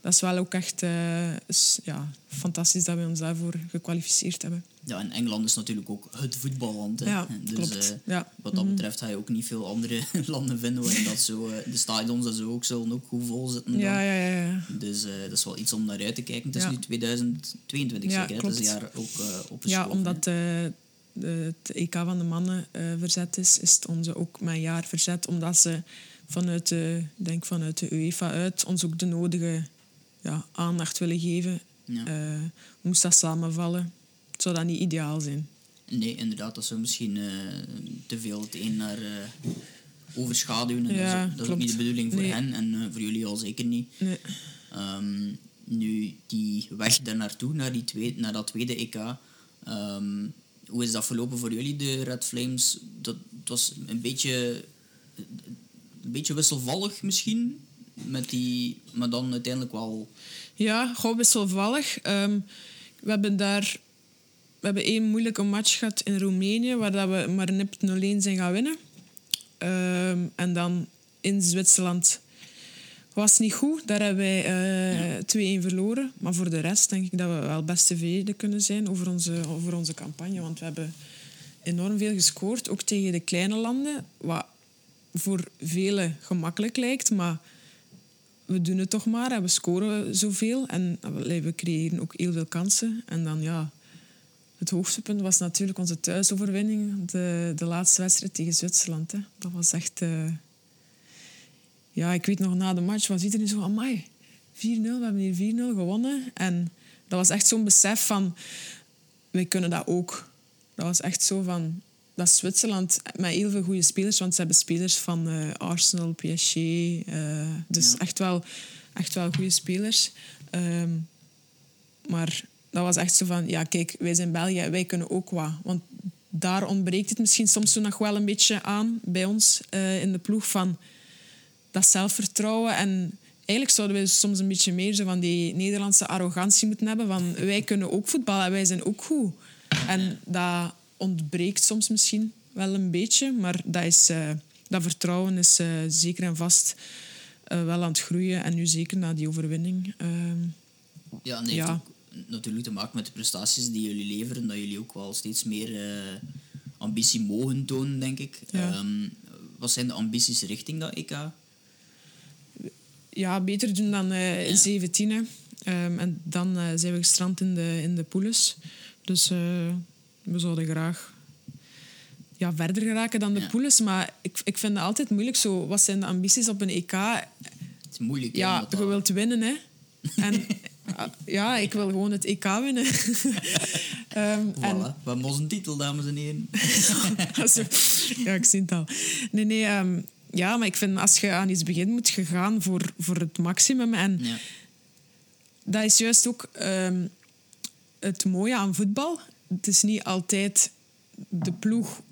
dat is wel ook echt eh, ja, fantastisch dat we ons daarvoor gekwalificeerd hebben. Ja, en Engeland is natuurlijk ook het voetballand. Hè. Ja, dus, klopt. eh. Wat dat betreft ga je ook niet veel andere landen vinden waar dat zo, eh, de stadions en zo ook zullen ook goed vol zitten. dan. Ja, ja, ja. Dus dat is wel iets om naar uit te kijken. Het is nu 2022 Ja, zeker, hè? Het is een jaar ook uh, opgeschoven. Ja, omdat de, het EK van de mannen verzet is, is het onze ook een jaar verzet. Omdat ze vanuit de, denk vanuit de UEFA uit ons ook de nodige ja, aandacht willen geven. Ja. Eh, moest dat samenvallen, zou dat niet ideaal zijn. Nee, inderdaad, dat zou misschien eh, te veel het een naar eh, overschaduwen. En Ja, dat is, ook, dat is ook klopt. niet de bedoeling voor Nee. hen en voor jullie al zeker niet. Nee. Ehm, nu, die weg daar naartoe, naar, die tweede, naar dat tweede EK, ehm, hoe is dat verlopen voor jullie, de Red Flames? Dat, het was een beetje, een beetje wisselvallig misschien, met die, maar dan uiteindelijk wel... Ja, gewoon wisselvallig. Ehm, we hebben daar we hebben één moeilijke match gehad in Roemenië, waar dat we maar nipt 0-1 zijn gaan winnen. Ehm, en dan in Zwitserland was niet goed. Daar hebben wij uh, 2-1 verloren. Maar voor de rest denk ik dat we wel best tevreden kunnen zijn over onze, over onze campagne. Want we hebben enorm veel gescoord, ook tegen de kleine landen. Wat voor velen gemakkelijk lijkt, maar we doen het toch maar en we scoren zoveel. En we creëren ook heel veel kansen. En dan ja, het hoogtepunt was natuurlijk onze thuisoverwinning. De, de laatste wedstrijd tegen Zwitserland. Hè. Dat was echt... Uh... Ja, ik weet nog na de match was iedereen zo... Amai, 4-0, we hebben hier 4-0 gewonnen. En dat was echt zo'n besef van... Wij kunnen dat ook. Dat was echt zo van... Dat Zwitserland met heel veel goede spelers. Want ze hebben spelers van uh, Arsenal, PSG. Uh, dus ja. echt, wel, echt wel goede spelers. Um, maar dat was echt zo van, ja kijk, wij zijn België, wij kunnen ook wat. Want daar ontbreekt het misschien soms zo nog wel een beetje aan bij ons uh, in de ploeg van dat zelfvertrouwen. En eigenlijk zouden wij soms een beetje meer zo van die Nederlandse arrogantie moeten hebben van wij kunnen ook voetballen en wij zijn ook goed. En dat ontbreekt soms misschien wel een beetje, maar dat, is, uh, dat vertrouwen is uh, zeker en vast wel aan het groeien. En nu zeker na die overwinning. Ehm, ja, nee, ja natuurlijk te maken met de prestaties die jullie leveren, dat jullie ook wel steeds meer ambitie mogen tonen, denk ik. Ja. Um, wat zijn de ambities richting dat EK? Ja, beter doen dan uh, ja. 17. Um, en dan zijn we gestrand in de, in de poules. Dus we zouden graag ja, verder geraken dan de ja. Maar ik, ik vind het altijd moeilijk. Zo, wat zijn de ambities op een EK? Het is moeilijk. Ja, je wilt winnen. Hè. En ja, ik wil gewoon het EK winnen. um, voilà, en... we hebben onze titel, dames en heren. ja, ik zie het al. Nee, nee, um, ja, maar ik vind als je aan iets begint, moet je gaan voor, voor het maximum. En ja. dat is juist ook um, het mooie aan voetbal. Het is niet altijd de ploeg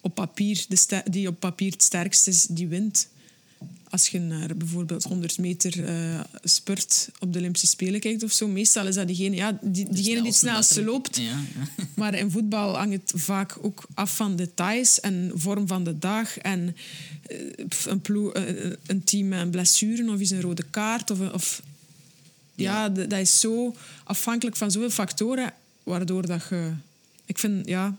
op papier, de die op papier het sterkst is, die wint als je naar bijvoorbeeld 100 meter uh, spurt op de Olympische Spelen kijkt of zo, meestal is dat diegene, ja, die, diegene die het snelste loopt. Ja. maar in voetbal hangt het vaak ook af van details en vorm van de dag en uh, een, ploeg, uh, een team met een blessure of is een rode kaart. Of, of ja, dat is zo afhankelijk van zoveel factoren, waardoor dat je... Ik vind, ja...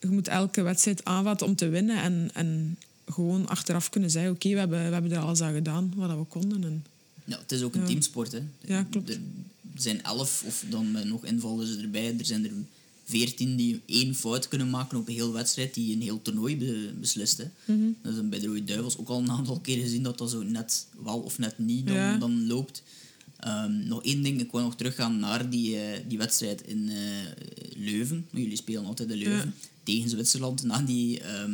Je moet elke wedstrijd aanvatten om te winnen en, en gewoon achteraf kunnen zeggen: Oké, we, hebben, we hebben er alles aan gedaan wat we konden. En, ja, het is ook een ja. teamsport. Hè. Ja, klopt. Er zijn elf, of dan met nog invallers erbij, er zijn er veertien die één fout kunnen maken op een heel wedstrijd die een heel toernooi be beslist. Hè. Mm -hmm. Dat is bij de Rode Duivels ook al een aantal keren gezien dat dat zo net wel of net niet dan, Ja. dan loopt. Ehm, nog één ding, ik wil nog teruggaan naar die, eh, die wedstrijd in eh, Leuven. Jullie spelen altijd in Leuven. Tegen Zwitserland. Na die, ehm,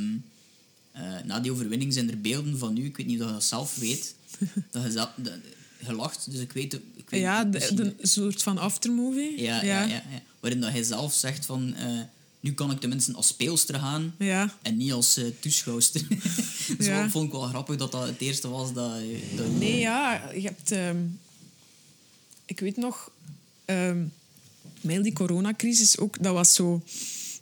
eh, na die overwinning zijn er beelden van u. Ik weet niet of je dat zelf weet. dat je, zelf, dat, je lacht, dus ik weet... Ik weet Ja, de, een soort van aftermovie. ja, ja. Ja, ja, Waarin dat hij zelf zegt van... nu kan ik tenminste als speelster gaan Ja. en niet als toeschouwster. dus dat vond ik wel grappig dat dat het eerste was dat... dat Nee, ja, je hebt... ehm, ik weet nog... ehm met die coronacrisis ook, dat was zo...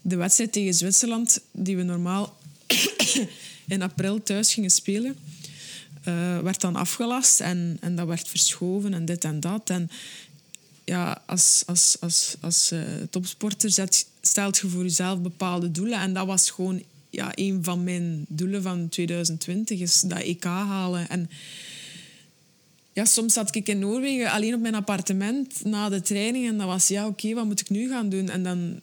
De wedstrijd tegen Zwitserland, die we normaal in april thuis gingen spelen, eh, werd dan afgelast en, en dat werd verschoven en dit en dat. En ja, als, als, als, als eh, topsporter stelt je voor jezelf bepaalde doelen. En dat was gewoon ja, een van mijn doelen van 2020, is dat EK halen. En ja, soms zat ik in Noorwegen alleen op mijn appartement na de training. En dat was, ja, oké, wat moet ik nu gaan doen? En dan,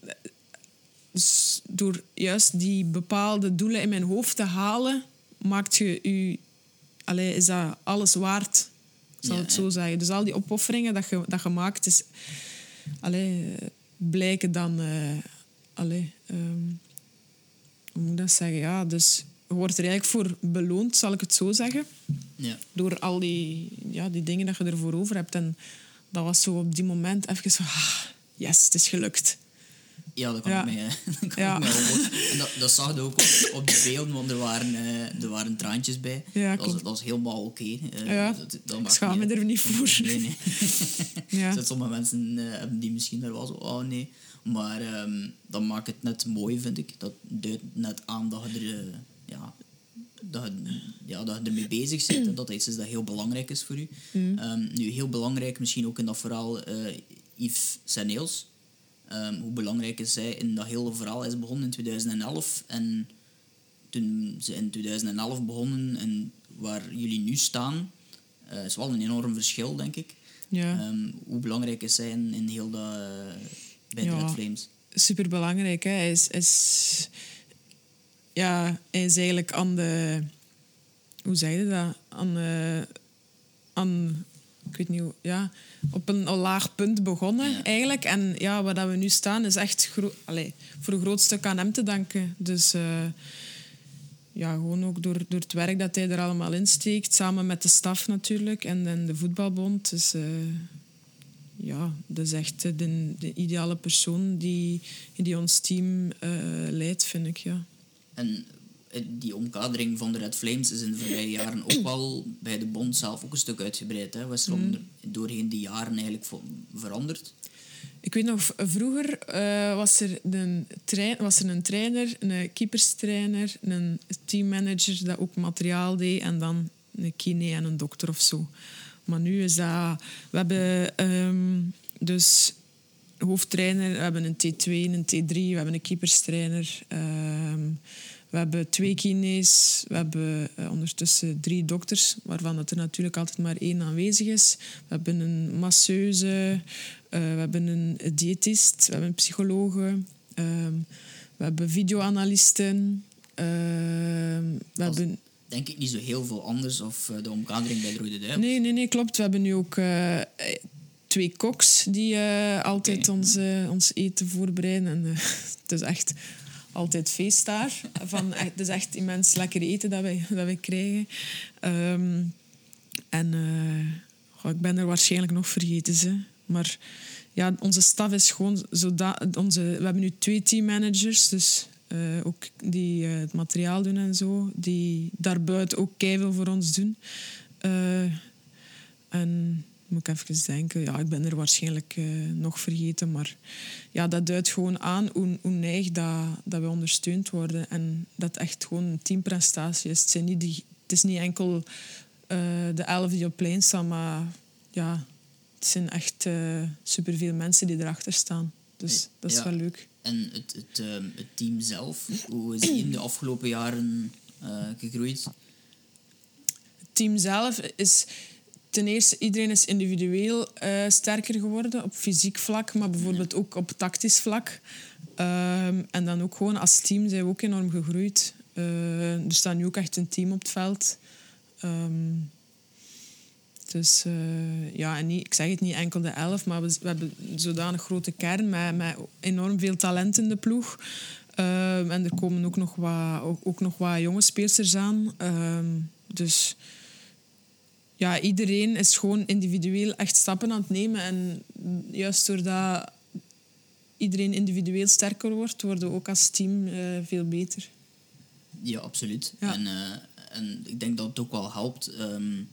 dus door juist die bepaalde doelen in mijn hoofd te halen, maakt je je, allee, is dat alles waard, ik zal Ja, het zo zeggen. Dus al die opofferingen dat je, dat je maakt, is, allee, eh, blijken dan, eh, allee, ehm, hoe moet ik dat zeggen? Ja, dus wordt er eigenlijk voor beloond, zal ik het zo zeggen. Ja. Door al die, ja, die dingen dat je ervoor over hebt. En dat was zo op die moment even zo... ah, yes, het is gelukt. Ja, dat kan Ja. ik mij, dat Ja. ik voorstellen. En dat, dat zag je ook op, op de beelden, want er waren, eh, er waren traantjes bij. Ja, dat, was, dat was helemaal oké. Eh, Ja. dat, dat Ik schaam me er niet voor. Nee, nee. Ja. Sommige mensen eh, hebben die misschien daar wel zo, oh nee. Maar ehm, dat maakt het net mooi, vind ik. Dat duidt net aan dat je er, dat je, ja, dat je ermee bezig bent. en dat dat iets is dat heel belangrijk is voor u. Mm. Ehm, nu, heel belangrijk misschien ook in dat verhaal eh Yves Seneels. Ehm, hoe belangrijk is zij in dat hele verhaal? Hij is begonnen in 2011 en toen ze in 2011 begonnen en waar jullie nu staan, eh, is wel een enorm verschil, denk ik. Ja. Ehm, hoe belangrijk is zij in, in heel dat eh, bij de Ja. Red Flames? super belangrijk. Hè. Hij, is, is, ja, hij is eigenlijk aan de. Hoe zeg je dat? Aan, aan ik weet niet hoe. Ja, op een, een laag punt begonnen Ja. eigenlijk. En ja, waar dat we nu staan is echt allee, voor een groot stuk aan hem te danken. Dus eh, ja, gewoon ook door, door het werk dat hij er allemaal in steekt. Samen met de staf natuurlijk en, en de voetbalbond. Dus eh, ja, dat is echt de, de ideale persoon die, die ons team eh, leidt, vind ik. Ja. En eh, die omkadering van de Red Flames is in de voorbije jaren ook wel bij de bond zelf ook een stuk uitgebreid. Hè? Was er Mm. doorheen die jaren eigenlijk veranderd? Ik weet nog, v- vroeger eh, was, er een trein, was er een trainer, een keeperstrainer, een teammanager dat ook materiaal deed en dan een kine en een dokter of zo. Maar nu is dat... We hebben ehm, dus hoofdtrainer, we hebben een T2, een T3, we hebben een keeperstrainer. ehm, we hebben twee kines, we hebben eh, ondertussen drie dokters, waarvan dat er natuurlijk altijd maar één aanwezig is. We hebben een masseuse, eh, we hebben een diëtist, we hebben een psychologe, ehm, we hebben videoanalisten, ehm, we Als- hebben... Denk ik niet zo heel veel anders of eh, de omkadering bij de Rode Duivels. Nee, nee, nee, klopt. We hebben nu ook twee koks die eh, altijd ons, eh, ons eten voorbereiden. En, eh, het is echt altijd feest daar. Van, echt- het is echt immens lekker eten dat wij, dat wij krijgen. Ehm, en goh, ik ben er waarschijnlijk nog vergeten. Ze. Maar ja, onze staf is gewoon zoda onze We hebben nu twee teammanagers, dus ook die het materiaal doen en zo. Die daarbuiten ook keiveel voor ons doen. En moet ik even denken, ja, ik ben er waarschijnlijk eh, nog vergeten, maar ja, dat duidt gewoon aan hoe, hoe neig dat, dat we ondersteund worden en dat echt gewoon een teamprestatie is. Het, zijn niet die, het is niet enkel eh, de elf die op plein staan, maar ja, het zijn echt eh, superveel mensen die erachter staan. Dus dat is Ja. wel leuk. En het, het, het team zelf, hoe is die in de afgelopen jaren gegroeid? Het team zelf is ten eerste, iedereen is individueel eh, sterker geworden op fysiek vlak, maar bijvoorbeeld ook op tactisch vlak. Ehm, en dan ook gewoon als team zijn we ook enorm gegroeid. Eh, er staat nu ook echt een team op het veld. Ehm, dus eh, ja, en niet, ik zeg het niet enkel de elf, maar we, we hebben een zodanig grote kern met, met enorm veel talent in de ploeg. Ehm, en er komen ook nog wat, ook, ook nog wat jonge speelsters aan. Dus ja, iedereen is gewoon individueel echt stappen aan het nemen. En juist doordat iedereen individueel sterker wordt, worden we ook als team eh, veel beter. Ja, absoluut. Ja. En, eh, en ik denk dat het ook wel helpt. ehm,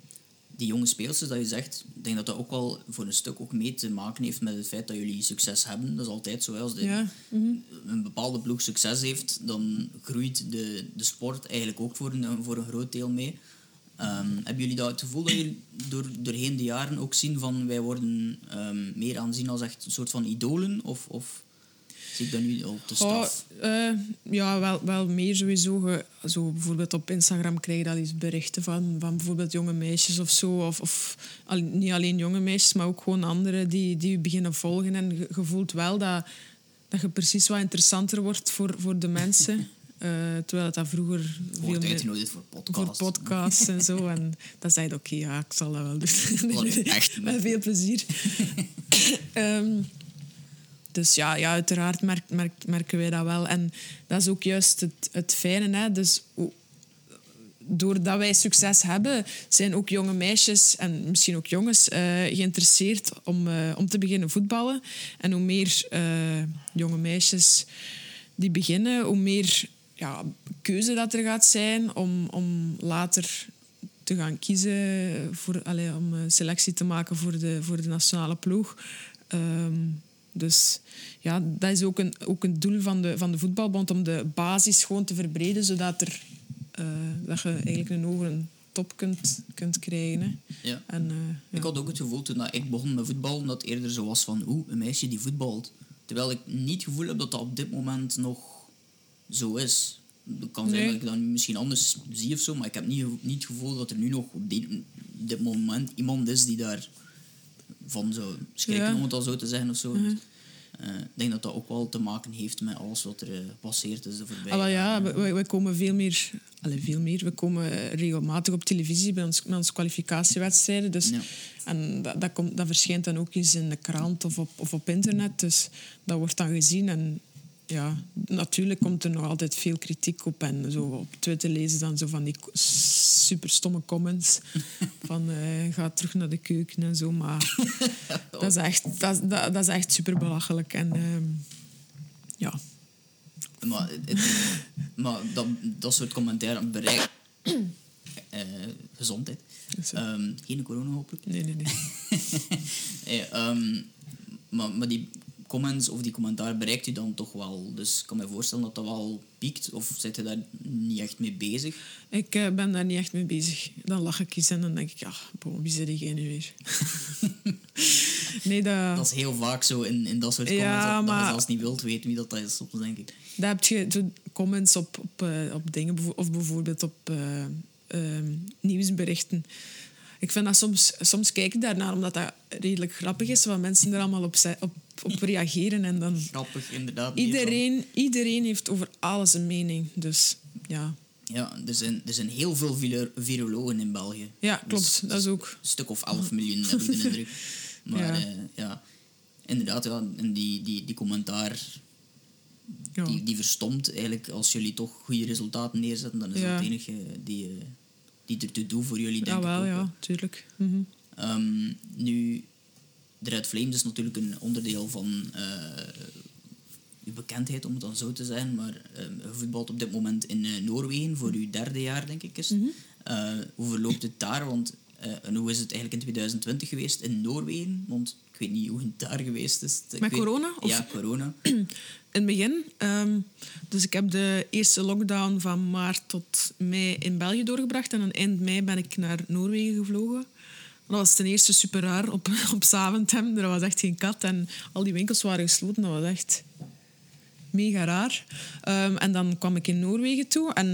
die jonge speelsters dat je zegt, ik denk dat dat ook wel voor een stuk ook mee te maken heeft met het feit dat jullie succes hebben. Dat is altijd zo. Als de, Ja, mhm. een bepaalde ploeg succes heeft, dan groeit de, de sport eigenlijk ook voor een, voor een groot deel mee. Ehm, hebben jullie dat het gevoel dat jullie door, doorheen de jaren ook zien van wij worden ehm, meer aanzien als echt een soort van idolen? Of, of zie ik dat nu op de staf? Oh, eh, ja, wel, wel meer sowieso. Ge- Zo bijvoorbeeld op Instagram krijg je al eens berichten van, van bijvoorbeeld jonge meisjes of zo. Of, of al- niet alleen jonge meisjes, maar ook gewoon anderen die, die je beginnen volgen. En je, je voelt wel dat, dat je precies wat interessanter wordt voor, voor de mensen. Eh, terwijl het dat vroeger Wordt meer- uitgenodigd voor voor podcasts. podcasts en zo. En dan zei je, oké, ja, ik zal dat wel doen. Echt Met veel plezier. Ehm, dus ja, ja uiteraard merk, merk, merken wij dat wel. En dat is ook juist het, het fijne. Hè? Dus, doordat wij succes hebben, zijn ook jonge meisjes en misschien ook jongens eh, geïnteresseerd om, eh, om te beginnen voetballen. En hoe meer jonge meisjes die beginnen, hoe meer ja, keuze dat er gaat zijn om, om later te gaan kiezen, voor, allez, om een selectie te maken voor de, voor de nationale ploeg. Ehm, dus ja, dat is ook een, ook een doel van de, van de voetbalbond, om de basis gewoon te verbreden, zodat, er, eh, dat je eigenlijk een hoge top kunt, kunt krijgen. Hè. Ja. En, eh, ja. Ik had ook het gevoel toen dat ik begon met voetbal, dat het eerder zo was van, oeh, een meisje die voetbalt. Terwijl ik niet het gevoel heb dat dat op dit moment nog zo is. Het kan zijn Nee. dat ik dat misschien anders zie of zo, maar ik heb niet, niet het gevoel dat er nu nog op dit, dit moment iemand is die daar van zou schrikken, Ja. om het al zo te zeggen of zo. Eh, ik denk dat dat ook wel te maken heeft met alles wat er eh, passeert is de voorbije ja, we, komen veel meer, allez, veel meer. We komen regelmatig op televisie bij ons, onze kwalificatiewedstrijden. Dus, Ja. En dat, dat, komt, dat verschijnt dan ook eens in de krant of op, of op internet. Dus dat wordt dan gezien. En ja, natuurlijk komt er nog altijd veel kritiek op. En zo op Twitter lezen dan zo van die super stomme comments. van eh, ga terug naar de keuken en zo. Maar dat is echt, dat, dat, dat is echt super belachelijk. En ehm, ja, Maar, het- maar dat, dat soort commentaar bereikt... eh, gezondheid. Ehm, geen corona, hopelijk. nee, nee, nee. Eh, ehm, maar, maar die comments of die commentaar bereikt u dan toch wel. Dus ik kan me voorstellen dat dat wel piekt. Of zit je daar niet echt mee bezig? Ik eh, ben daar niet echt mee bezig. Dan lach ik eens en dan denk ik, ja, bon, wie zit diegene nu weer? nee, dat, Dat is heel vaak zo in, in dat soort comments. Ja, dat, dat je maar- zelfs niet wilt weten wie dat is, soms denk ik. daar heb je comments op, op, eh, op dingen, of bijvoorbeeld op eh, ehm, nieuwsberichten. Ik vind dat soms, soms kijk ik daarnaar omdat dat redelijk grappig is, wat mensen er allemaal op, op, op reageren. En dan Grappig, inderdaad. iedereen, iedereen heeft over alles een mening. Dus ja, Ja, er zijn, er zijn heel veel viro- virologen in België. ja klopt. Dus- dat is ook... Een stuk of 11 miljoen, heb ik de indruk. Maar Ja. ja, ja inderdaad, ja, en die, die, die commentaar Ja. die, die verstomt eigenlijk als jullie toch goede resultaten neerzetten. Dan is dat het enige die, eh, die ertoe doet voor jullie, denk Ja, wel, ik ook. ja, tuurlijk. Mhm. Ehm, nu, de Red Flames is natuurlijk een onderdeel van eh, uw bekendheid, om het dan zo te zeggen. Maar ehm je voetbalt op dit moment in eh, Noorwegen voor uw derde jaar, denk ik. Is. Mhm. Eh, hoe verloopt het daar? Want, en hoe is het eigenlijk in 2020 geweest in Noorwegen? Want ik weet niet hoe het daar geweest is. Ik Met weet- corona, of- Ja, corona. in het begin. ehm, dus ik heb de eerste lockdown van maart tot mei in België doorgebracht. En aan eind mei ben ik naar Noorwegen gevlogen. Dat was ten eerste super raar op, op Zaventem. Er was echt geen kat en al die winkels waren gesloten. Dat was echt mega raar. Ehm, en dan kwam ik in Noorwegen toe. En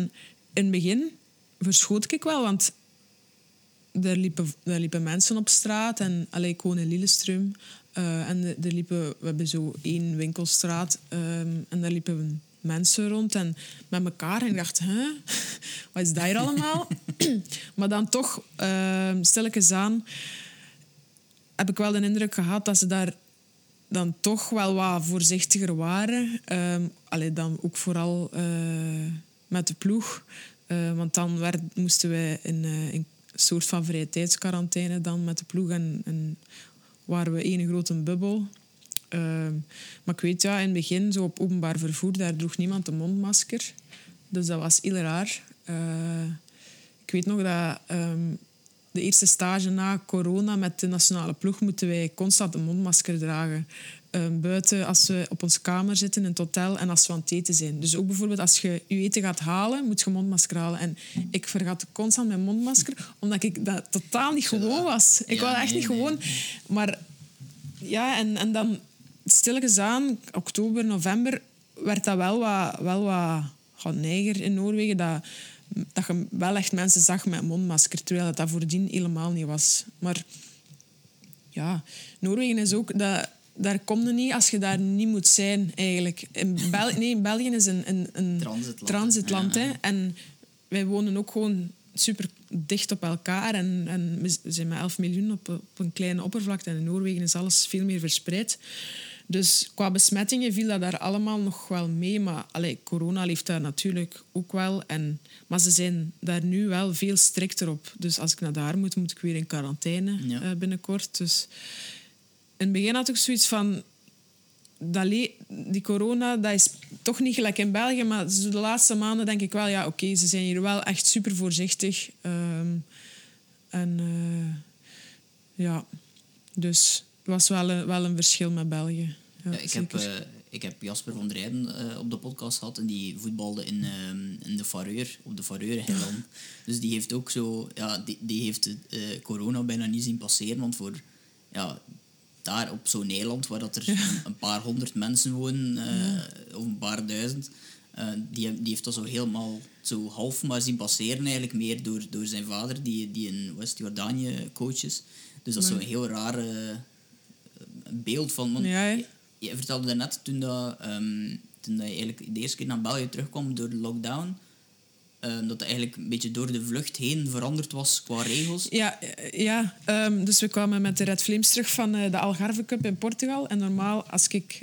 in het begin verschoot ik wel, want er liepen, er liepen mensen op straat. En, allee, ik woon in Lillestrøm. Eh, en er liepen, we hebben zo één winkelstraat. ehm, en daar liepen mensen rond. En met elkaar. En ik dacht, hè? Wat is dat hier allemaal? maar dan toch, ehm stilletjes aan... heb ik wel de indruk gehad dat ze daar dan toch wel wat voorzichtiger waren. Allee, dan ook vooral eh, met de ploeg. Eh, want dan werd, moesten wij in, eh, in een soort van vrije tijdsquarantaine dan met de ploeg. En, en waren we één grote bubbel. Ehm, maar ik weet, ja, in het begin, zo op openbaar vervoer, daar droeg niemand een mondmasker. Dus dat was heel raar. Eh, ik weet nog dat ehm, de eerste stage na corona met de nationale ploeg moeten wij constant een mondmasker dragen. Ehm, buiten als we op onze kamer zitten in het hotel en als we aan het eten zijn. Dus ook bijvoorbeeld als je je eten gaat halen, moet je een mondmasker halen. En ik vergat constant mijn mondmasker, omdat ik dat totaal niet gewoon was. Ik Ja, was echt nee, niet nee. gewoon. Maar ja, en, en dan stilletjes aan, oktober, november, werd dat wel wat, wel wat gewoon neiger in Noorwegen. Dat, dat je wel echt mensen zag met een mondmasker, terwijl dat, dat voordien helemaal niet was. Maar ja, Noorwegen is ook... Dat, daar kom je niet als je daar niet moet zijn, eigenlijk. In Bel nee, België is een, een, een Transitland, transitland, hè. En wij wonen ook gewoon super dicht op elkaar. En, en we zijn met 11 miljoen op, op een kleine oppervlakte. En in Noorwegen is alles veel meer verspreid. Dus qua besmettingen viel dat daar allemaal nog wel mee. Maar allee, corona leeft daar natuurlijk ook wel. En, maar ze zijn daar nu wel veel strikter op. Dus als ik naar daar moet, moet ik weer in quarantaine Ja. eh, binnenkort. Dus in het begin had ik zoiets van... Dat die corona, dat is toch niet gelijk in België. Maar de laatste maanden denk ik wel... Ja, oké, ze zijn hier wel echt super voorzichtig. Ehm, en eh, ja, dus was wel een, wel een verschil met België. Ja, Ja, ik, heb, eh, ik heb Jasper van der Rijden eh, op de podcast gehad en die voetbalde in, ehm, in de Fareur, op de Fareur-eiland. Dus die heeft ook zo, ja, die, die heeft eh, corona bijna niet zien passeren, want voor, ja, daar op zo'n eiland waar dat er een, een paar honderd mensen wonen, of een paar duizend, die, die heeft dat zo helemaal zo half maar zien passeren eigenlijk, meer door, door zijn vader, die, die in West-Jordanië coach is. Dus dat is zo'n heel raar eh, beeld van... want Ja, je vertelde daarnet toen, dat, ehm, toen dat je eigenlijk de eerste keer naar België terugkwam door de lockdown, ehm, dat het eigenlijk een beetje door de vlucht heen veranderd was qua regels. Ja, eh, ja ehm, dus we kwamen met de Red Flames terug van eh, de Algarve Cup in Portugal. En normaal, als ik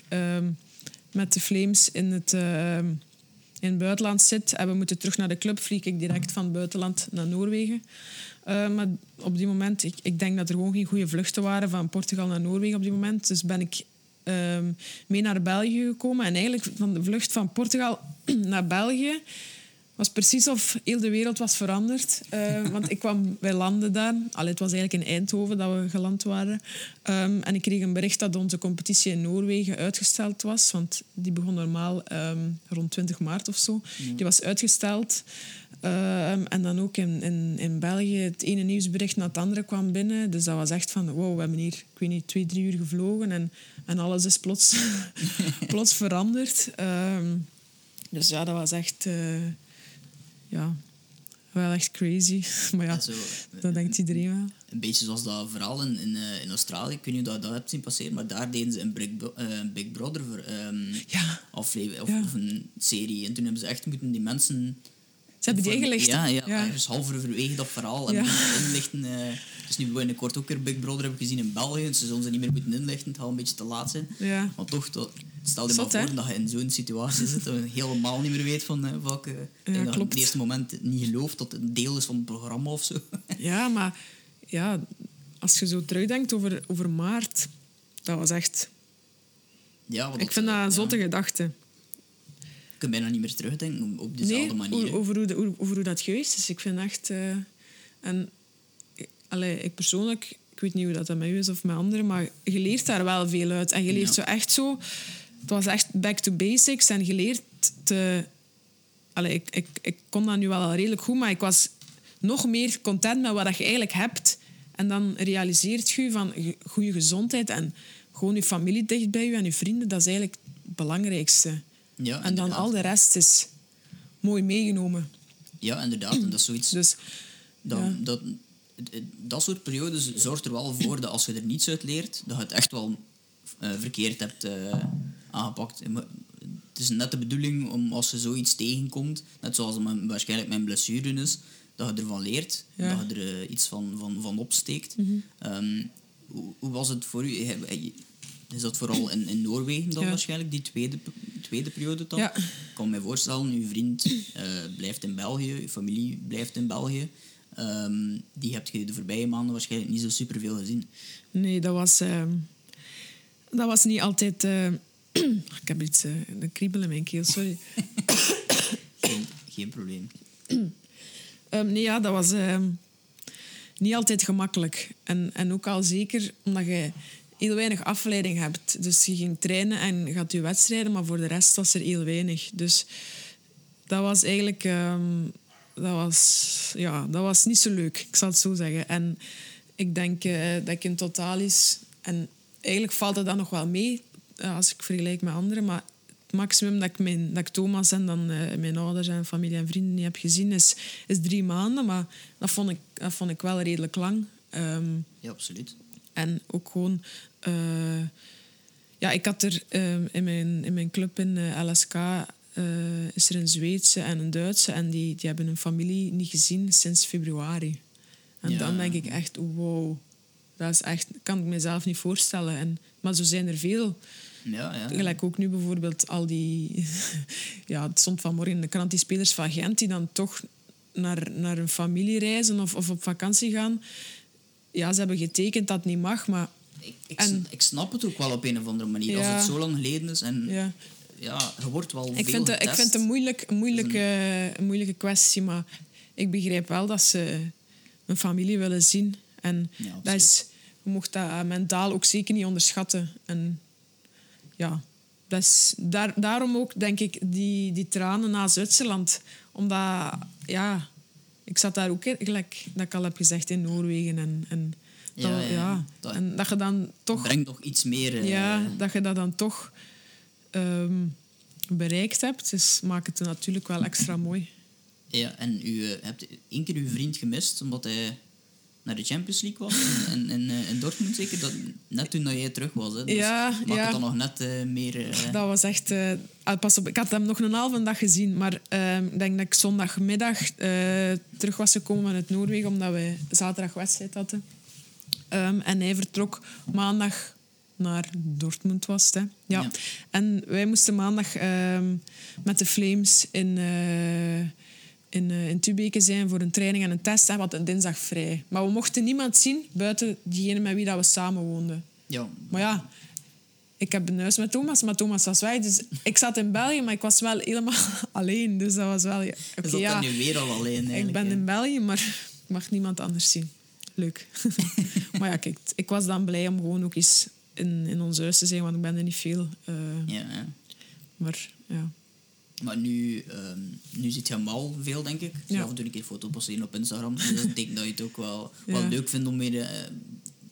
met de Flames in het, in het buitenland zit en we moeten terug naar de club, vlieg ik direct van het buitenland naar Noorwegen. Eh, maar op die moment, ik, ik denk dat er gewoon geen goede vluchten waren van Portugal naar Noorwegen op die moment. Dus ben ik ehm, mee naar België gekomen. En eigenlijk van de vlucht van Portugal naar België was precies of heel de wereld was veranderd. Eh, want ik kwam, wij landen daar. Allee, het was eigenlijk in Eindhoven dat we geland waren. Ehm, en ik kreeg een bericht dat onze competitie in Noorwegen uitgesteld was. Want die begon normaal ehm, rond 20 maart of zo. Die was uitgesteld. Ehm, en dan ook in, in, in België het ene nieuwsbericht na het andere kwam binnen. Dus dat was echt van, wow, we hebben hier, ik weet niet, twee, drie uur gevlogen. En, en alles is plots, plots veranderd. Dus ja, dat was echt... eh, ja, wel echt crazy. Maar ja, Zo, dat denkt iedereen wel. Een beetje zoals dat verhaal in, in, eh, in Australië, ik weet niet of je dat, dat hebt zien passeren, maar daar deden ze een Big, eh, Big Brother ehm, Ja, aflevering, of, Ja. of een serie. En toen hebben ze echt moeten die mensen... ze hebben die ingelicht. Ja, ja, Ja. ergens halverwege dat verhaal. En moeten inlichten. eh, dus nu binnenkort ook weer Big Brother hebben gezien in België. Dus ze zullen ze niet meer moeten inlichten. Het gaat een beetje te laat zijn. Ja. Maar toch, dat- stel je Zot, maar hè? voor dat je in zo'n situatie zit je helemaal niet meer weet van eh, welke... ik dat je op het eerste moment niet gelooft dat het een deel is van het programma of zo. ja, maar ja, als je zo terugdenkt over, over maart, dat was echt... ja, wat Ik vind dat een ja, zotte gedachte. Je kunt bijna niet meer terugdenken op- dezelfde Nee, manier. over hoe, de- over hoe dat geweest is. Ik vind echt... eh, en allee, ik persoonlijk, ik weet niet hoe dat met u is of met anderen, maar je leert daar wel veel uit. En je leert Ja. zo echt zo... Het was echt back to basics en je leert te... Allee, ik, ik, ik kon dat nu wel al redelijk goed, maar ik was nog meer content met wat je eigenlijk hebt. En dan realiseert je van goede gezondheid en gewoon je familie dicht bij je en je vrienden. Dat is eigenlijk het belangrijkste. Ja, en dan al de rest is mooi meegenomen. Ja, inderdaad. En dat is zoiets... Dus Dat, Ja. dat, dat soort periodes zorgt er wel voor dat als je er niets uit leert, dat je het echt wel eh, verkeerd hebt eh, aangepakt. Het is net de bedoeling om als je zoiets tegenkomt, net zoals mijn, waarschijnlijk mijn blessure is, dat je ervan leert, Ja. dat je er eh, iets van, van, van opsteekt. Mhm. Ehm, hoe, hoe was het voor u? Je- Is dat vooral in, in Noorwegen dan Ja. waarschijnlijk, die tweede, tweede periode dan? Ja. Ik kan me voorstellen, uw vriend eh, blijft in België, uw familie blijft in België. Ehm, die heb je de voorbije maanden waarschijnlijk niet zo superveel gezien. nee, dat was, ehm, dat was niet altijd... eh, ik heb iets, eh, een kriebel in mijn keel, sorry. Geen, geen probleem. Ehm, nee, ja, dat was ehm, niet altijd gemakkelijk. En, en ook al zeker omdat je heel weinig afleiding hebt. Dus je ging trainen en gaat je wedstrijden, maar voor de rest was er heel weinig. Dus dat was eigenlijk... ehm, dat, was, ja, dat was niet zo leuk, ik zal het zo zeggen. En ik denk eh, dat ik in totaal is... En eigenlijk valt het dan nog wel mee, als ik vergelijk met anderen, maar het maximum dat ik, mijn, dat ik Thomas en dan eh, mijn ouders en familie en vrienden niet heb gezien is, is drie maanden. Maar dat vond ik, dat vond ik wel redelijk lang. Ehm, Ja, absoluut. en ook gewoon... eh, ja, ik had er ehm, in, mijn, in mijn club in eh, LSK... eh, is er een Zweedse en een Duitse. En die, die hebben hun familie niet gezien sinds februari. En Ja. dan denk ik echt, wow. Dat is echt, kan ik mezelf niet voorstellen. En, maar zo zijn er veel. Ja, ja. Gelijk ook nu bijvoorbeeld al die... ja, het stond vanmorgen in de krant, die spelers van Gent die dan toch naar, naar een familie reizen of, of op vakantie gaan. Ja, ze hebben getekend dat het niet mag, maar... Ik, ik, En- ik snap het ook wel op een of andere manier. Ja. Als het zo lang geleden is en ja, Ja. je wordt wel Ik veel vind, het, ik vind het een, moeilijk, een, moeilijke, een moeilijke kwestie, maar ik begrijp wel dat ze een familie willen zien. En Ja, dat is, je mocht dat eh, mentaal ook zeker niet onderschatten. En ja, dat is daar, daarom ook, denk ik, die, die tranen na Zwitserland. Omdat, ja, ik zat daar ook, in, gelijk dat ik al heb gezegd, in Noorwegen. En, en, dat, Ja, ja, ja. ja. en dat je dan toch brengt nog iets meer... eh, ja, dat je dat dan toch ehm, bereikt hebt. Dus maakt het natuurlijk wel extra mooi. Ja, en u eh, hebt één keer uw vriend gemist omdat hij naar de Champions League was. En, en, en, eh, in Dortmund zeker, dat, net toen dat jij terug was. Hè. Dus Ja, maakt ja. het dan nog net eh, meer... eh, Dat was echt... ah, pas op, ik had hem nog een halve dag gezien. Maar ehm, ik denk dat ik zondagmiddag terug was gekomen uit Noorwegen. Omdat we zaterdag wedstrijd hadden. Ehm, en hij vertrok maandag naar Dortmund was hè. Ja. Ja. En wij moesten maandag ehm, met de Flames in, in, eh, in Tubeke zijn voor een training en een test. En we hadden dinsdag vrij. Maar we mochten niemand zien buiten diegene met wie dat we samen woonden. ja, Maar ja, ik heb een huis met Thomas, maar Thomas was weg. Dus ik zat in België, maar ik was wel helemaal alleen. Dus dat was wel... ja, Oké, is dat ja, dan nu weer al alleen ik ben hè? in België, maar ik mag niemand anders zien. Leuk. maar ja, kijk, ik was dan blij om gewoon ook eens in, in ons huis te zijn, want ik ben er niet veel. eh, ja. Maar ja. Maar nu, ehm, nu zit je veel, denk ik. Ja. Af en toe een keer foto posteren op Instagram. Dus ik denk dat je het ook wel, wel Ja. leuk vindt om weer eh,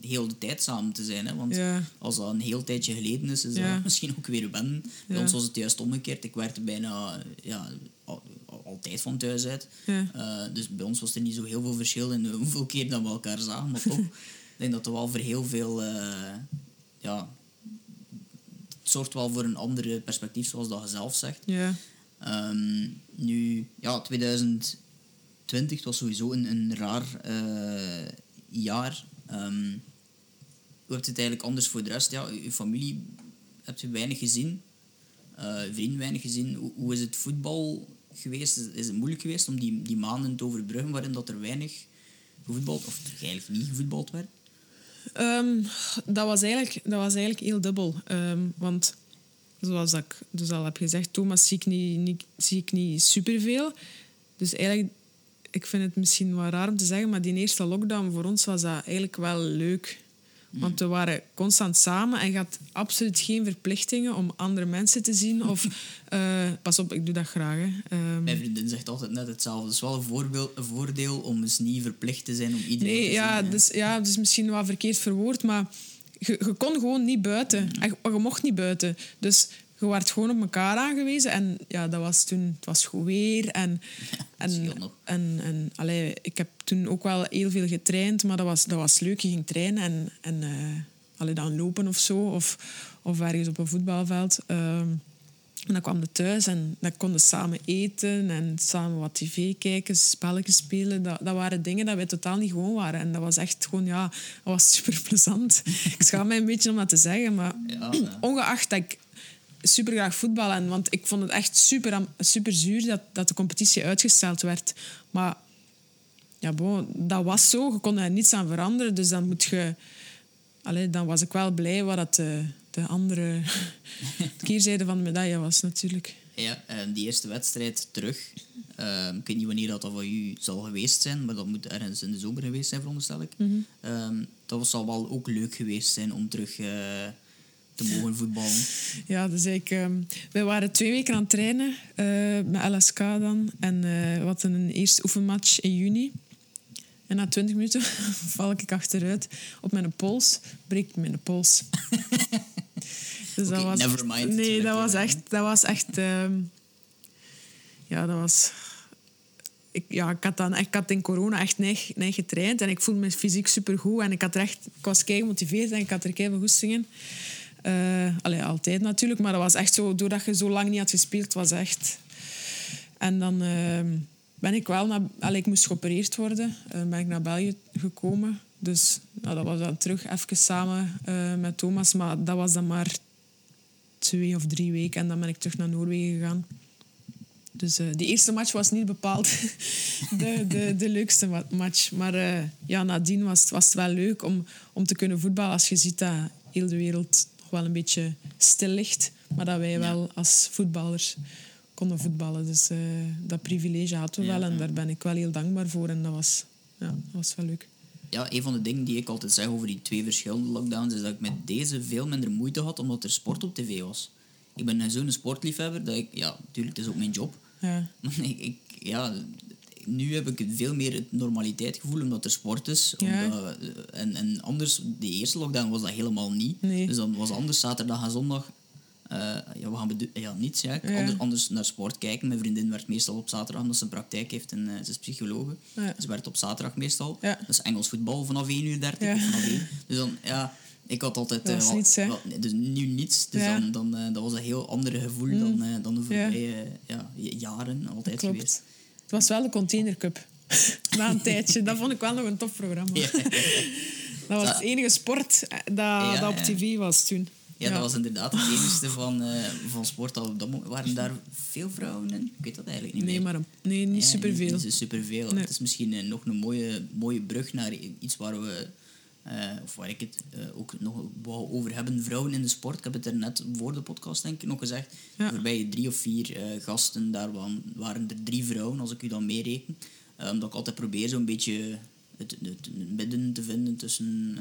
heel de tijd samen te zijn. Hè? Want Ja. als dat een heel tijdje geleden is, is dat misschien ook weer wennen. Bij ons was het juist omgekeerd. Ik werkte bijna ja, al- al- altijd van thuis uit. Eh, dus bij ons was er niet zo heel veel verschil in hoeveel keer dat we elkaar zagen. Maar toch, ik denk dat er wel voor heel veel... eh, ja, het zorgt wel voor een andere perspectief, zoals dat je zelf zegt. Ja. Ehm, nu, ja, 2020 het was sowieso een, een raar eh, jaar. Ehm, hoe hebt het eigenlijk anders voor de rest? Ja, je familie heb je weinig gezien. Je vrienden weinig gezien. Hoe, hoe is het voetbal geweest? Is, is het moeilijk geweest om die, die maanden te overbruggen waarin dat er weinig gevoetbald, of eigenlijk niet gevoetbald werd? Ehm, dat, was eigenlijk, dat was eigenlijk heel dubbel. Ehm, want zoals dat ik dus al heb gezegd, Thomas zie ik niet, niet, zie ik niet superveel. Dus eigenlijk, ik vind het misschien wat raar om te zeggen, maar die eerste lockdown voor ons was dat eigenlijk wel leuk. Want we waren constant samen en je had absoluut geen verplichtingen om andere mensen te zien. Of, eh, pas op, ik doe dat graag. Hè. Ehm, Mijn vriendin zegt altijd net hetzelfde. Het is wel een, voorbeeld, een voordeel om eens niet verplicht te zijn om iedereen Nee, te ja, zien. hè. dus, ja, dus misschien wat verkeerd verwoord, maar je, je kon gewoon niet buiten. En je, je mocht niet buiten. Dus je werd gewoon op elkaar aangewezen. En ja, dat was toen... Het was goed weer. En, en, en, en allee, ik heb toen ook wel heel veel getraind, maar dat was, dat was leuk. Je ging trainen en, en eh, allee, dan lopen of zo. Of, of ergens op een voetbalveld. Ehm, en dan kwam je thuis en dan konden we samen eten en samen wat tv kijken, spelletjes spelen. Dat, dat waren dingen dat wij totaal niet gewoon waren. En dat was echt gewoon, ja, dat was super plezant. ik schaam mij een beetje om dat te zeggen, maar Ja, ongeacht dat ik super graag voetbal en want ik vond het echt super, super zuur dat, dat de competitie uitgesteld werd. Maar ja, bon, dat was zo. Je kon er niets aan veranderen. Dus dan moet je... Allee, dan was ik wel blij wat dat de, de andere keerzijde van de medaille was, natuurlijk. Ja, en die eerste wedstrijd terug. Ehm, ik weet niet wanneer dat, dat van u zal geweest zijn, maar dat moet ergens in de zomer geweest zijn, veronderstel ik. Mhm. Ehm, dat was, zal wel ook leuk geweest zijn om terug eh, te mogen voetballen. Ja, dus ik, ehm, wij waren twee weken aan het trainen eh, met LSK dan. En eh, we hadden een eerste oefenmatch in juni. En na 20 minuten val ik achteruit op mijn pols, breek ik mijn pols. dus never mind. Nee, dat was echt... Dat was echt ehm, ja, dat was... Ik, ja, ik, had dan, ik had in corona echt neig, neig getraind en ik voelde me fysiek supergoed. En ik, had er echt, ik was kei gemotiveerd en ik had er kei veel goestingen. Eh allee, altijd natuurlijk, maar dat was echt zo... Doordat je zo lang niet had gespeeld, was echt... En dan ehm, ben ik wel naar... Allee, ik moest geopereerd worden. eh, ben ik naar België gekomen. Dus nou, dat was dan terug even samen eh, met Thomas. Maar dat was dan maar twee of drie weken en dan ben ik terug naar Noorwegen gegaan. Dus uh, die eerste match was niet bepaald de, de, de leukste match. Maar uh, ja, nadien was het, was het wel leuk om, om te kunnen voetballen. Als je ziet dat heel de wereld nog wel een beetje stil ligt. Maar dat wij wel als voetballers konden voetballen. Dus uh, dat privilege hadden we wel. En daar ben ik wel heel dankbaar voor. En dat was, ja, dat was wel leuk. Ja, een van de dingen die ik altijd zeg over die twee verschillende lockdowns... is dat ik met deze veel minder moeite had, omdat er sport op tv was. Ik ben zo'n sportliefhebber dat ik... Ja, natuurlijk, het is ook mijn job. Ja. ik, ik, ja, nu heb ik veel meer het normaliteitsgevoel omdat er sport is. Omdat, en, en anders, de eerste lockdown was dat helemaal niet. Dus dan was anders zaterdag en zondag. Uh, ja, we gaan ja, niets. Ja. Anders, anders, naar sport kijken. Mijn vriendin werkt meestal op zaterdag omdat ze een praktijk heeft en uh, ze is psychologe. Ze werkt op zaterdag meestal. Dat is Engels voetbal vanaf 1 uur 30. Vanaf 1. Dus dan, ja, ik had altijd... Dat uh, niets, wat, dus nu niets. Dus dan, dan, dat was een heel ander gevoel mm. dan, uh, dan de voorbije ja. jaren altijd Klopt. geweest. Het was wel de Container Cup. Na een tijdje. Dat vond ik wel nog een tof programma. dat was het enige sport dat, dat op tv was toen. Ja, dat was inderdaad het enige van, van sport. Al, dat waren daar veel vrouwen in? Ik weet dat eigenlijk niet nee, meer. Maar nee, niet superveel. Niet, niet superveel. Nee. Het is misschien nog een mooie, mooie brug naar iets waar we uh, of waar ik het uh, ook nog wou over hebben, vrouwen in de sport. Ik heb het er net voor de podcast denk ik nog gezegd. Ja. Voorbij drie of vier uh, gasten, daar waren, waren er drie vrouwen, als ik u dan meereken. omdat ik altijd probeer zo'n beetje het, het, het, midden te vinden tussen...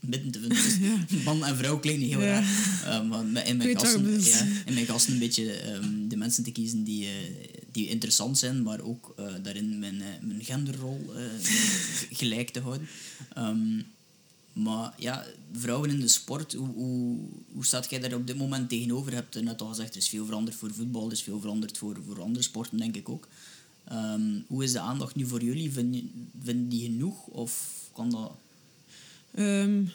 midden te vinden tussen man en vrouw klinkt niet heel raar. maar in mijn, gasten, ja, in mijn gasten een beetje um, de mensen te kiezen die die interessant zijn, maar ook uh, daarin mijn, mijn genderrol gelijk te houden. Um, maar ja, vrouwen in de sport, hoe, hoe, hoe staat jij daar op dit moment tegenover? Je hebt net al gezegd, er is veel veranderd voor voetbal, er is veel veranderd voor, voor andere sporten, denk ik ook. Um, hoe is de aandacht nu voor jullie? Vind, vind die genoeg of kan dat... Um,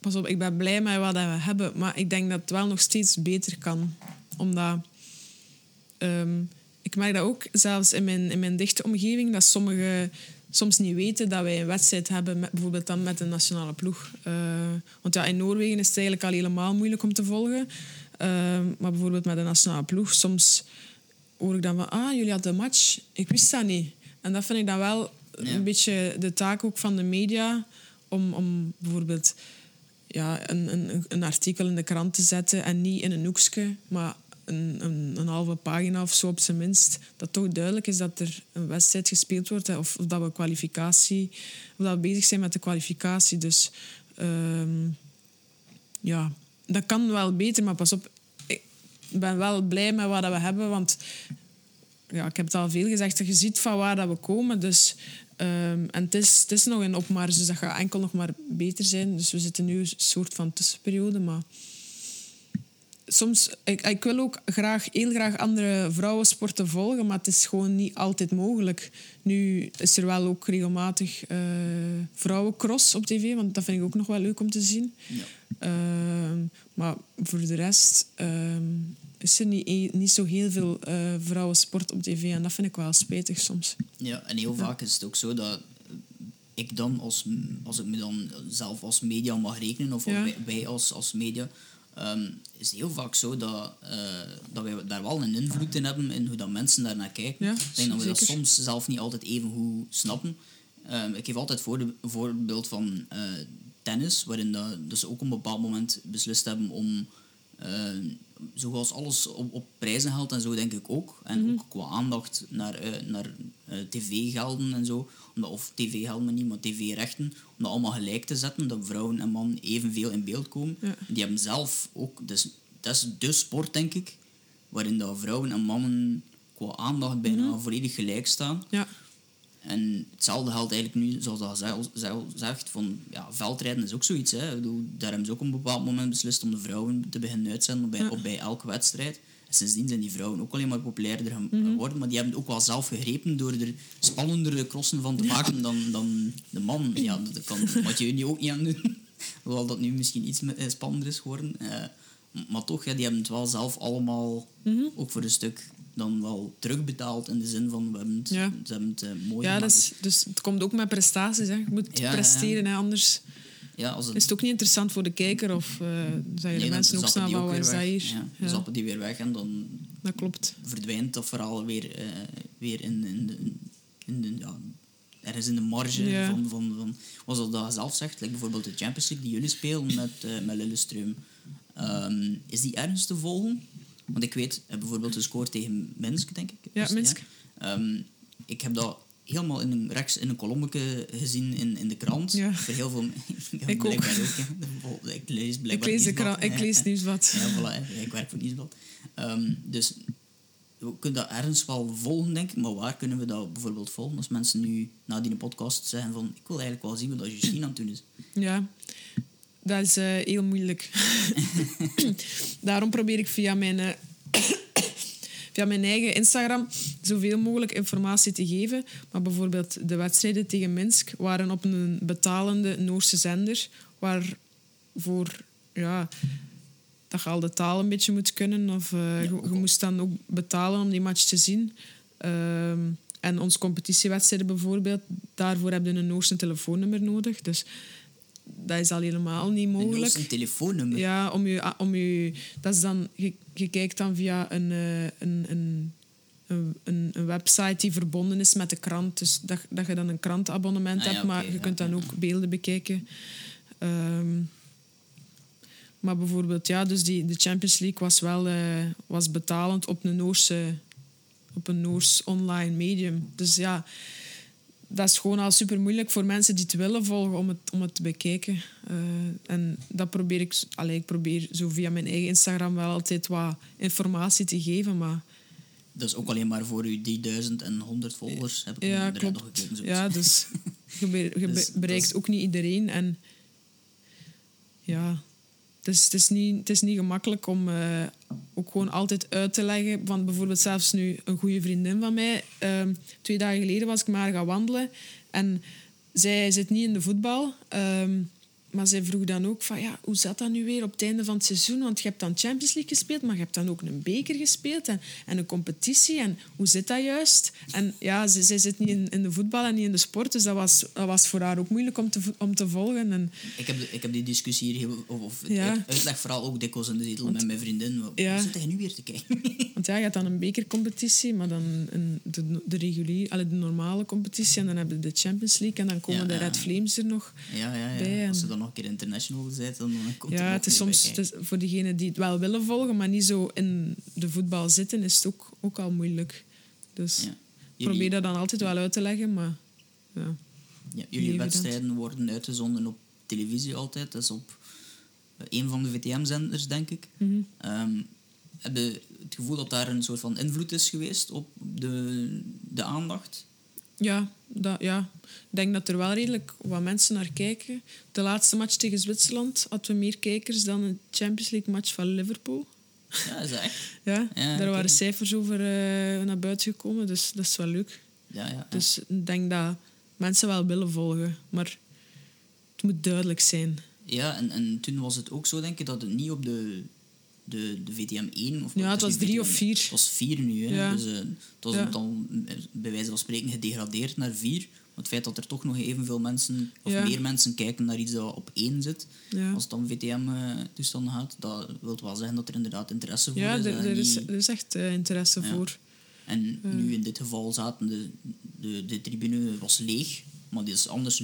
pas op, ik ben blij met wat we hebben, maar ik denk dat het wel nog steeds beter kan. Omdat um, ik merk dat ook zelfs in mijn, in mijn dichte omgeving, dat sommigen soms niet weten dat wij een wedstrijd hebben, met, bijvoorbeeld dan met een nationale ploeg. Uh, want ja, in Noorwegen is het eigenlijk al helemaal moeilijk om te volgen. Uh, maar bijvoorbeeld met een nationale ploeg, soms hoor ik dan van, ah, jullie hadden een match. Ik wist dat niet. En dat vind ik dan wel een beetje de taak ook van de media, om, om bijvoorbeeld ja, een, een, een artikel in de krant te zetten en niet in een hoekje, maar een, een, een, halve pagina of zo op zijn minst, dat toch duidelijk is dat er een wedstrijd gespeeld wordt of, of dat we kwalificatie, of dat we bezig zijn met de kwalificatie. Dus ehm, ja, dat kan wel beter, maar pas op, ik ben wel blij met wat we hebben, want ja, ik heb het al veel gezegd, je ziet van waar dat we komen, dus Um, en het is, het is nog een opmars, dus dat gaat enkel nog maar beter zijn. Dus we zitten nu een soort van tussenperiode, maar soms, ik, ik, wil ook graag, heel graag andere vrouwensporten volgen, maar het is gewoon niet altijd mogelijk. Nu is er wel ook regelmatig uh, vrouwencross op tv, want dat vind ik ook nog wel leuk om te zien. Ja. Uh, maar voor de rest uh, is er niet, e-, niet zo heel veel uh, vrouwensport op tv en dat vind ik wel spijtig soms. Ja, en heel vaak is het ook zo dat ik dan, als, als ik me dan zelf als media mag rekenen, of ja. wij als, als media, um, is heel vaak zo dat, uh, dat wij daar wel een invloed in hebben in hoe dat mensen daar naar kijken. Ja, ik denk dat we dat soms zelf niet altijd even goed snappen. Um, ik geef altijd voor de, voorbeeld van uh, tennis, waarin dat, dus ook op een bepaald moment beslist hebben om uh, zoals alles op, op prijzen geldt en zo, denk ik ook. En mhm. ook qua aandacht naar, uh, naar uh, tv-gelden en zo. of tv-gelden niet, maar tv-rechten. Om dat allemaal gelijk te zetten, dat vrouwen en mannen evenveel in beeld komen. Die hebben zelf ook... Dus, dat is de sport, denk ik, waarin dat vrouwen en mannen qua aandacht bijna mm volledig gelijk staan. Ja. En hetzelfde geldt eigenlijk nu, zoals dat zelf zegt, van ja, veldrijden is ook zoiets. Hè. Daar hebben ze ook op een bepaald moment beslist om de vrouwen te beginnen uitzenden bij, op bij elke wedstrijd. En sindsdien zijn die vrouwen ook alleen maar populairder mhm. geworden. Maar die hebben ook wel zelf gegrepen door er spannendere crossen van te maken dan, dan de man. Ja, dat kan Mathieu nu ook niet aan doen. Hoewel dat nu misschien iets eh, spannender is geworden. Uh, maar toch, ja, die hebben het wel zelf allemaal, mm ook voor een stuk, dan wel terugbetaald in de zin van we hebben het, ze hebben het uh, mooi ja, dus, dus het komt ook met prestaties. Hè. Je moet presteren, Hè, anders ja, als het, Is het ook niet interessant voor de kijker? Of eh zijn nee, de mensen ook snel van, wat weer is dat weg. hier? Ja, Ja, zappen die weer weg en dan dat klopt. verdwijnt dat verhaal weer, eh, weer in, in, de, in de, ja, ergens in de marge Ja. van, van, van... Was dat dat zelf zegt, like bijvoorbeeld de Champions League die jullie spelen met, eh met Lillestrøm. Ehm, is die ergens te volgen? Want ik weet, eh, bijvoorbeeld gescoord tegen Minsk, denk ik. Ja, Minsk. Ehm, ik heb dat helemaal in een, rechts in een kolommetje gezien in, in de krant. Ja. Voor heel veel... Ja, Ik ook. Ik lees Ik blijkbaar lees, de krant, ik lees nieuwsblad. Ja, voilà, ik werk voor Nieuwsblad. Ehm, dus we kunnen dat ergens wel volgen, denk ik. Maar waar kunnen we dat bijvoorbeeld volgen? Als mensen nu na die podcast zeggen van... Ik wil eigenlijk wel zien wat Justine aan het doen is. Ja, dat is eh, heel moeilijk. Daarom probeer ik via mijn, eh, via mijn eigen Instagram zoveel mogelijk informatie te geven. Maar bijvoorbeeld de wedstrijden tegen Minsk waren op een betalende Noorse zender, waarvoor ja, dat je al de taal een beetje moet kunnen. Of eh, je, moest dan ook betalen om die match te zien. Ehm, en onze competitiewedstrijden bijvoorbeeld, daarvoor heb je een Noorse telefoonnummer nodig. Dus dat is al helemaal niet mogelijk. een telefoonnummer. Ja, om je, om je, dat is dan, je, je kijkt dan via een, eh, een, een, een, een, website die verbonden is met de krant. Dus dat, dat je dan een krantabonnement Ah, ja, hebt, maar je ja, kunt dan ja, ook beelden bekijken. Ehm, maar bijvoorbeeld, ja, dus die, de Champions League was wel eh, was betalend op een Noorse op een Noors online medium. Dus ja, dat is gewoon al super moeilijk voor mensen die het willen volgen om het, om het te bekijken. Eh, en dat probeer ik, allee, ik probeer zo via mijn eigen Instagram wel altijd wat informatie te geven. Maar Dat is ook alleen maar voor uw 3100 volgers. Heb ik ja, nog gekeken. zoiets. Ja, dus je, be- je be- Dus bereikt ook niet iedereen. En ja, is, het is, niet, het is niet gemakkelijk om eh, ook gewoon altijd uit te leggen. Want bijvoorbeeld zelfs nu een goede vriendin van mij, ehm, twee dagen geleden was ik maar gaan wandelen. En zij zit niet in de voetbal. ehm, maar zij vroeg dan ook van, ja, hoe zat dat nu weer op het einde van het seizoen? Want je hebt dan Champions League gespeeld, maar je hebt dan ook een beker gespeeld en, en een competitie. En hoe zit dat juist? En ja, ze, zij zit niet in, in de voetbal en niet in de sport, dus dat was, dat was voor haar ook moeilijk om te, om te volgen. En, Ik heb, ik heb die discussie hier, heel, of, of het Ja. uit- uitlegverhaal ook dikwijls in de zetel met mijn vriendin. Wat Ja. zit hij nu weer te kijken? want ja, je hebt dan een bekercompetitie, maar dan een, de, de, regulier, allee, de normale competitie. En dan heb je de Champions League en dan komen Ja, de. Red Flames er nog. ja, ja, ja. Bij en- Als ze dan nog een keer international zijn, dan komt Ja, het is soms het kijken. is voor diegenen die het wel willen volgen, maar niet zo in de voetbal zitten, is het ook, ook al moeilijk. Dus Ja. ik Jullie- probeer dat dan altijd wel uit te leggen, maar ja. Jullie wedstrijden worden uitgezonden op televisie altijd. Dat is op eh, een van de VTM-zenders, denk ik. Mhm. Ehm, heb je het gevoel dat daar een soort van invloed is geweest op de, de aandacht? Ja, dat, ja, ik denk dat er wel redelijk wat mensen naar kijken. De laatste match tegen Zwitserland hadden we meer kijkers dan een Champions League match van Liverpool. Ja, is echt? Ja, Ja, daar waren cijfers over eh, naar buiten gekomen, dus dat is wel leuk. Ja, ja. ja. Dus ik denk dat mensen wel willen volgen, maar het moet duidelijk zijn. Ja, en, en toen was het ook zo, denk ik, dat het niet op de, de, de VTM 1... Of, Ja, het was drie of vier. Het was vier nu, hè. Ja. Dus eh, het was Ja. dan eh, bij wijze van spreken gedegradeerd naar vier. Maar het feit dat er toch nog evenveel mensen, of Ja. meer mensen kijken naar iets dat op één zit, Ja. als het dan VTM-toestanden gaat, dat wil wel zeggen dat er inderdaad interesse voor Ja, is. er, en er, is, er is echt eh, interesse Ja. voor. En nu in dit geval zaten de, de, de tribune was leeg, maar die is anders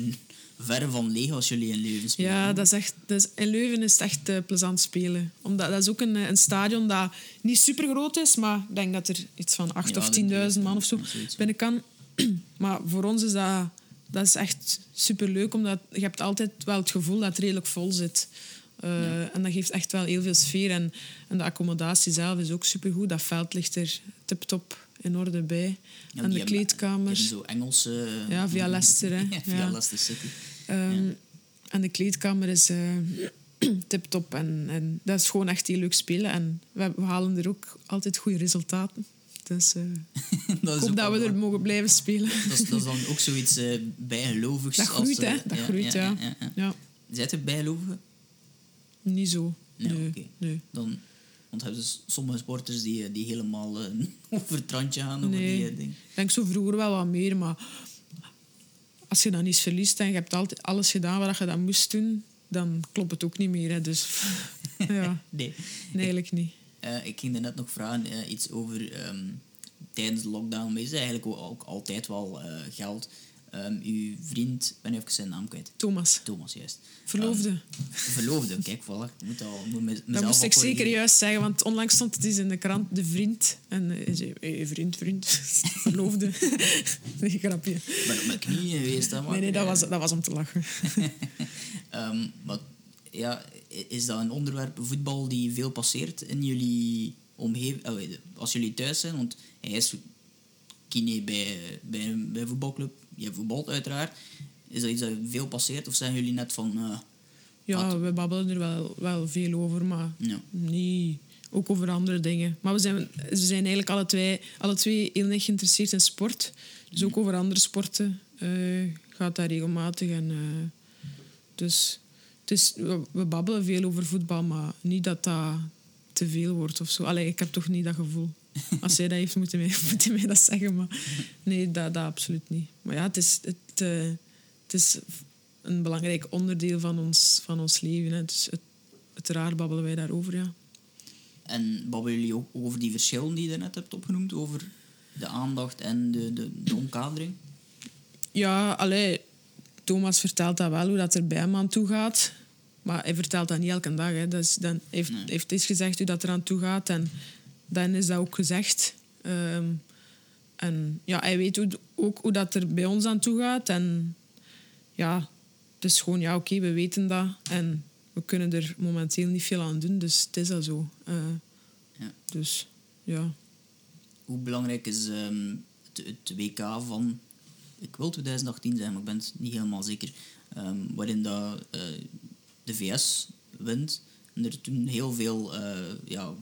ver van leeg als jullie in Leuven spelen. Ja, dat is echt, dat is, in Leuven is het echt eh, plezant spelen. Omdat, dat is ook een, eh, een stadion dat niet super groot is, maar ik denk dat er iets van 8 Ja, of dat 10.000 man of zo binnen kan. Maar voor ons is dat, dat is echt super leuk, omdat je hebt altijd wel het gevoel dat het redelijk vol zit. Eh, En dat geeft echt wel heel veel sfeer. En, en de accommodatie zelf is ook supergoed. Dat veld ligt er tip-top in orde bij. Ja, en de hebben Zo Engelse... Ja, via Leicester, hè. Ja, via Ja. Leicester City. Ehm, En de kleedkamer is eh tip-top. En, en dat is gewoon echt heel leuk spelen. En we, we halen er ook altijd goede resultaten. Dus eh, dat hoop dat we er mogen blijven spelen. Dat is, dat is dan ook zoiets eh bijgelovigs. Dat groeit, hè. Dat groeit, ja. ja, ja. Ja, u bijgelovige? niet zo. Ja, nee, oké. nee. Dan, want hebben dus sommige sporters die, eh, die helemaal eh, over het randje gaan over Nee. die eh, ding. Ik denk zo vroeger wel wat meer, maar als je dan iets verliest en je hebt altijd alles gedaan wat je dan moest doen, dan klopt het ook niet meer. Hè. Dus ja, Nee. nee, eigenlijk niet. Ik ging er net nog vragen, iets over ehm, tijdens de lockdown. Maar is eigenlijk ook, ook altijd wel geld. Ehm, uw vriend, ben even zijn naam kwijt. Thomas, Thomas, juist. verloofde. Verloofde, kijk, voilà. Ik moet, al, moet me- mezelf dat moest ik zeker juist zeggen, want onlangs stond het eens in de krant, de vriend. En eh, hij zei, hey, vriend, vriend, verloofde. nee, grapje. Op mijn knieën geweest, maar... Nee, nee, dat eh, was, dat was om te lachen. Ehm, maar ja, i- is dat een onderwerp voetbal die veel passeert in jullie omgeving? Je, als jullie thuis zijn, want hij is kine bij, bij, bij een voetbalclub, je voetbalt uiteraard. Is dat iets dat veel passeert of zijn jullie net van... eh, Ja, we babbelen er wel, wel veel over, maar ja, niet ook over andere dingen. Maar we zijn, we zijn eigenlijk alle twee, alle twee heel erg geïnteresseerd in sport. Dus ook over andere sporten eh, gaat dat regelmatig. En, eh, dus het is, we, we babbelen veel over voetbal, maar niet dat dat te veel wordt of zo. Allee, ik heb toch niet dat gevoel. Als zij dat heeft, moeten moeten mij dat zeggen. Maar nee, dat, dat absoluut niet. Maar ja, het is, het, eh, het is een belangrijk onderdeel van ons, van ons leven. Hè. Dus het, uiteraard babbelen wij daarover, ja. En babbelen jullie ook over die verschillen die je net hebt opgenoemd? Over de aandacht en de, de, de omkadering? Ja, allee, Thomas vertelt dat wel, hoe dat er bij hem aan toe gaat. Maar hij vertelt dat niet elke dag. Hè. Dat is, dan hij heeft, Nee. heeft eens gezegd hoe dat er aan toe gaat. En dan is dat ook gezegd. Ehm, en ja, hij weet ook hoe dat er bij ons aan toe gaat. En ja, het is gewoon, ja, oké, we weten dat. En we kunnen er momenteel niet veel aan doen. Dus het is al zo. Eh, Ja. Dus ja. Hoe belangrijk is ehm, het, het WK van, ik wil 2018 zijn, maar ik ben het niet helemaal zeker, ehm, waarin dat, eh, de VS wint. En er toen heel veel, eh, ja,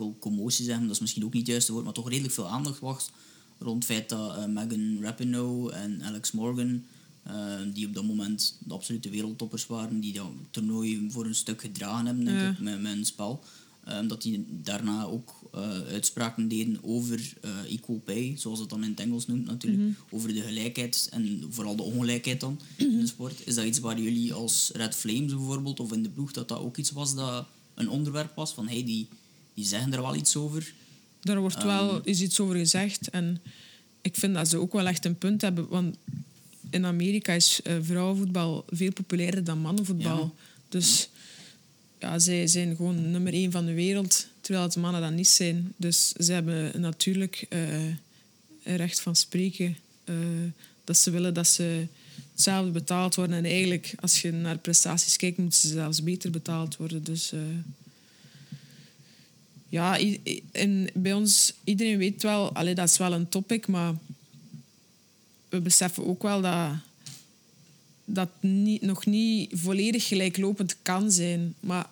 wil commotie zeggen, dat is misschien ook niet het juiste woord, maar toch redelijk veel aandacht was rond het feit dat eh, Megan Rapinoe en Alex Morgan, eh, die op dat moment de absolute wereldtoppers waren, die dat toernooi voor een stuk gedragen hebben, denk Ja. ik, met, met hun spel, Ehm, dat die daarna ook eh, uitspraken deden over eh, equal pay, zoals het dan in het Engels noemt natuurlijk, over de gelijkheid en vooral de ongelijkheid dan in de sport. Is dat iets waar jullie als Red Flames bijvoorbeeld, of in de ploeg, dat dat ook iets was dat een onderwerp was, van hey, die, die zeggen er wel iets over. Daar wordt wel is iets over gezegd. En ik vind dat ze ook wel echt een punt hebben. Want in Amerika is eh, vrouwenvoetbal veel populairder dan mannenvoetbal. Ja. Dus ja, zij zijn gewoon nummer één van de wereld, terwijl het mannen dat niet zijn. Dus ze hebben natuurlijk eh, recht van spreken. eh, dat ze willen dat ze hetzelfde betaald worden. En eigenlijk, als je naar prestaties kijkt, moeten ze zelfs beter betaald worden. Dus... ja, en bij ons, iedereen weet wel, allee, dat is wel een topic, maar we beseffen ook wel dat dat niet, nog niet volledig gelijklopend kan zijn. Maar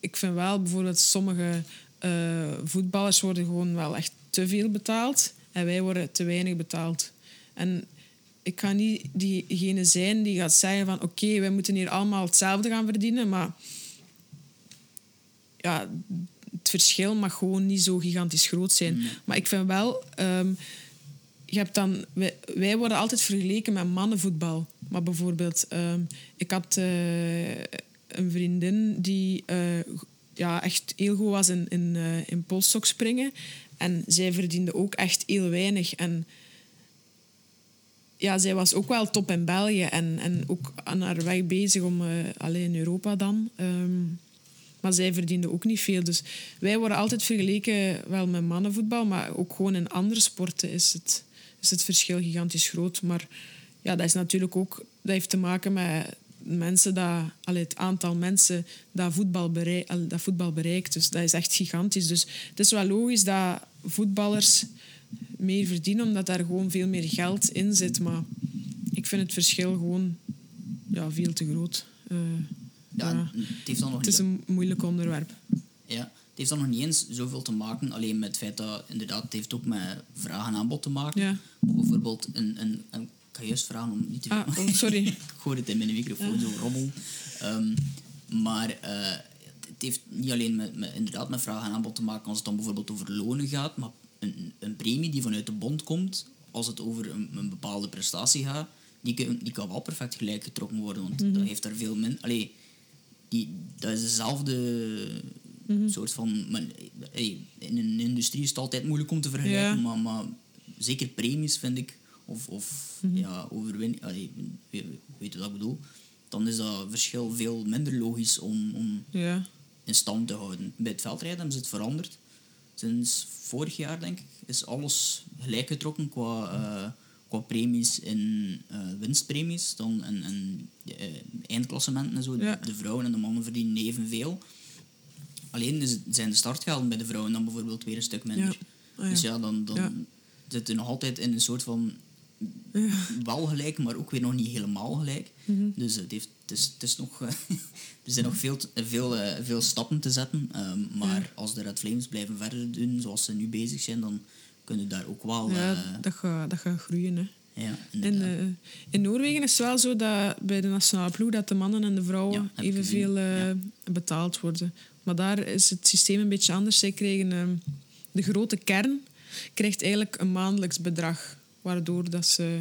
ik vind wel bijvoorbeeld sommige eh, voetballers worden gewoon wel echt te veel betaald en wij worden te weinig betaald. En ik ga niet diegene zijn die gaat zeggen van oké, wij moeten hier allemaal hetzelfde gaan verdienen, maar ja, verschil mag gewoon niet zo gigantisch groot zijn. Maar ik vind wel, ehm, je hebt dan, wij, wij worden altijd vergeleken met mannenvoetbal. Maar bijvoorbeeld, ehm, ik had eh, een vriendin die eh, ja, echt heel goed was in, in, eh, in springen. En zij verdiende ook echt heel weinig. En ja, zij was ook wel top in België en, en ook aan haar weg bezig om alleen in Europa dan. Ehm, maar zij verdiende ook niet veel. Dus wij worden altijd vergeleken wel met mannenvoetbal, maar ook gewoon in andere sporten is het, is het verschil gigantisch groot. Maar ja, dat is natuurlijk ook dat heeft te maken met mensen dat, allee, het aantal mensen dat voetbal, bereik, dat voetbal bereikt. Dus dat is echt gigantisch. Dus het is wel logisch dat voetballers meer verdienen, omdat daar gewoon veel meer geld in zit. Maar ik vind het verschil gewoon ja, veel te groot. Eh, Ja, ja. Het heeft dan nog Het is een moeilijk onderwerp. Ja, het heeft dan nog niet eens zoveel te maken, alleen met het feit dat inderdaad, het heeft ook met vraag en aanbod te maken. Ja. Bijvoorbeeld, een, een, een, ik ga juist vragen om niet te Ah, oh, sorry. ik gooi het in mijn microfoon, zo rommel. Ehm, maar eh, het heeft niet alleen met, met, inderdaad met vraag en aanbod te maken als het dan bijvoorbeeld over lonen gaat, maar een, een premie die vanuit de bond komt, als het over een, een bepaalde prestatie gaat, die, die kan wel perfect gelijk getrokken worden, want Mhm. dat heeft er veel min... Allee, dat is dezelfde Mhm. soort van... Maar, in een industrie is het altijd moeilijk om te vergelijken, Ja. maar, maar zeker premies vind ik, of, of Mhm. ja, overwinning... Weet, weet je wat ik bedoel? Dan is dat verschil veel minder logisch om, om Ja. in stand te houden. Bij het veldrijden hebben ze het veranderd. Sinds vorig jaar, denk ik, is alles gelijk getrokken qua, eh, qua premies in eh, winstpremies dan en, en eh, eindklassementen en zo. Ja. De vrouwen en de mannen verdienen evenveel. Alleen zijn de startgelden bij de vrouwen dan bijvoorbeeld weer een stuk minder. Ja. Ah. Dus ja, dan, dan Ja. zit je nog altijd in een soort van wel gelijk, maar ook weer nog niet helemaal gelijk. Mhm. Dus het, heeft, het, is, het is nog, er zijn nog veel, veel, eh, veel stappen te zetten. ehm, maar als de Red Flames blijven verder doen zoals ze nu bezig zijn, dan kunnen daar ook wel... ja, eh, dat gaat, dat gaat groeien. Hè. ja, In, inderdaad. eh, in Noorwegen is het wel zo dat bij de nationale ploeg dat de mannen en de vrouwen evenveel eh, betaald worden. Maar daar is het systeem een beetje anders. Zij krijgen eh, de grote kern krijgt eigenlijk een maandelijks bedrag, waardoor dat ze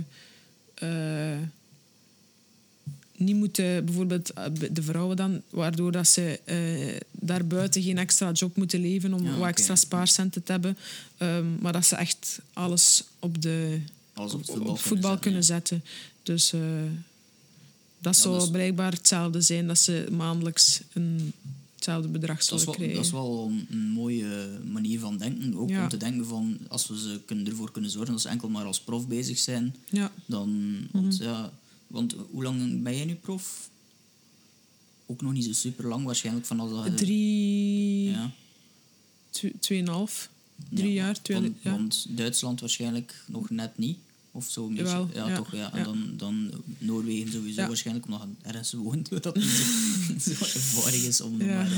niet moeten, bijvoorbeeld eh, de vrouwen dan, waardoor dat ze eh, daarbuiten geen extra job moeten leven om Ja, wat extra spaarcenten te hebben, Ehm, maar dat ze echt alles op de Alles op voetbal, voetbal, kunnen zetten, zetten. Dus eh, dat Ja, zou blijkbaar hetzelfde zijn dat ze maandelijks een, hetzelfde bedrag Dat zullen wel, krijgen. dat is wel een, mooie manier van denken. Ook Ja. om te denken van, als we ze kunnen, ervoor kunnen zorgen dat ze enkel maar als prof bezig zijn, Ja, dan... Want, Mhm. ja, want hoe lang ben jij nu prof? Ook nog niet zo super lang waarschijnlijk vanaf dat drie, Ja. tw- tweeënhalf, drie Ja, jaar. Twee, want, ja. want Duitsland waarschijnlijk nog net niet. Of zo een beetje. Jawel, ja, ja, toch. Ja. En dan, dan Noorwegen sowieso waarschijnlijk, omdat je ergens woont. Dat niet zo, zo ervaring is om maar,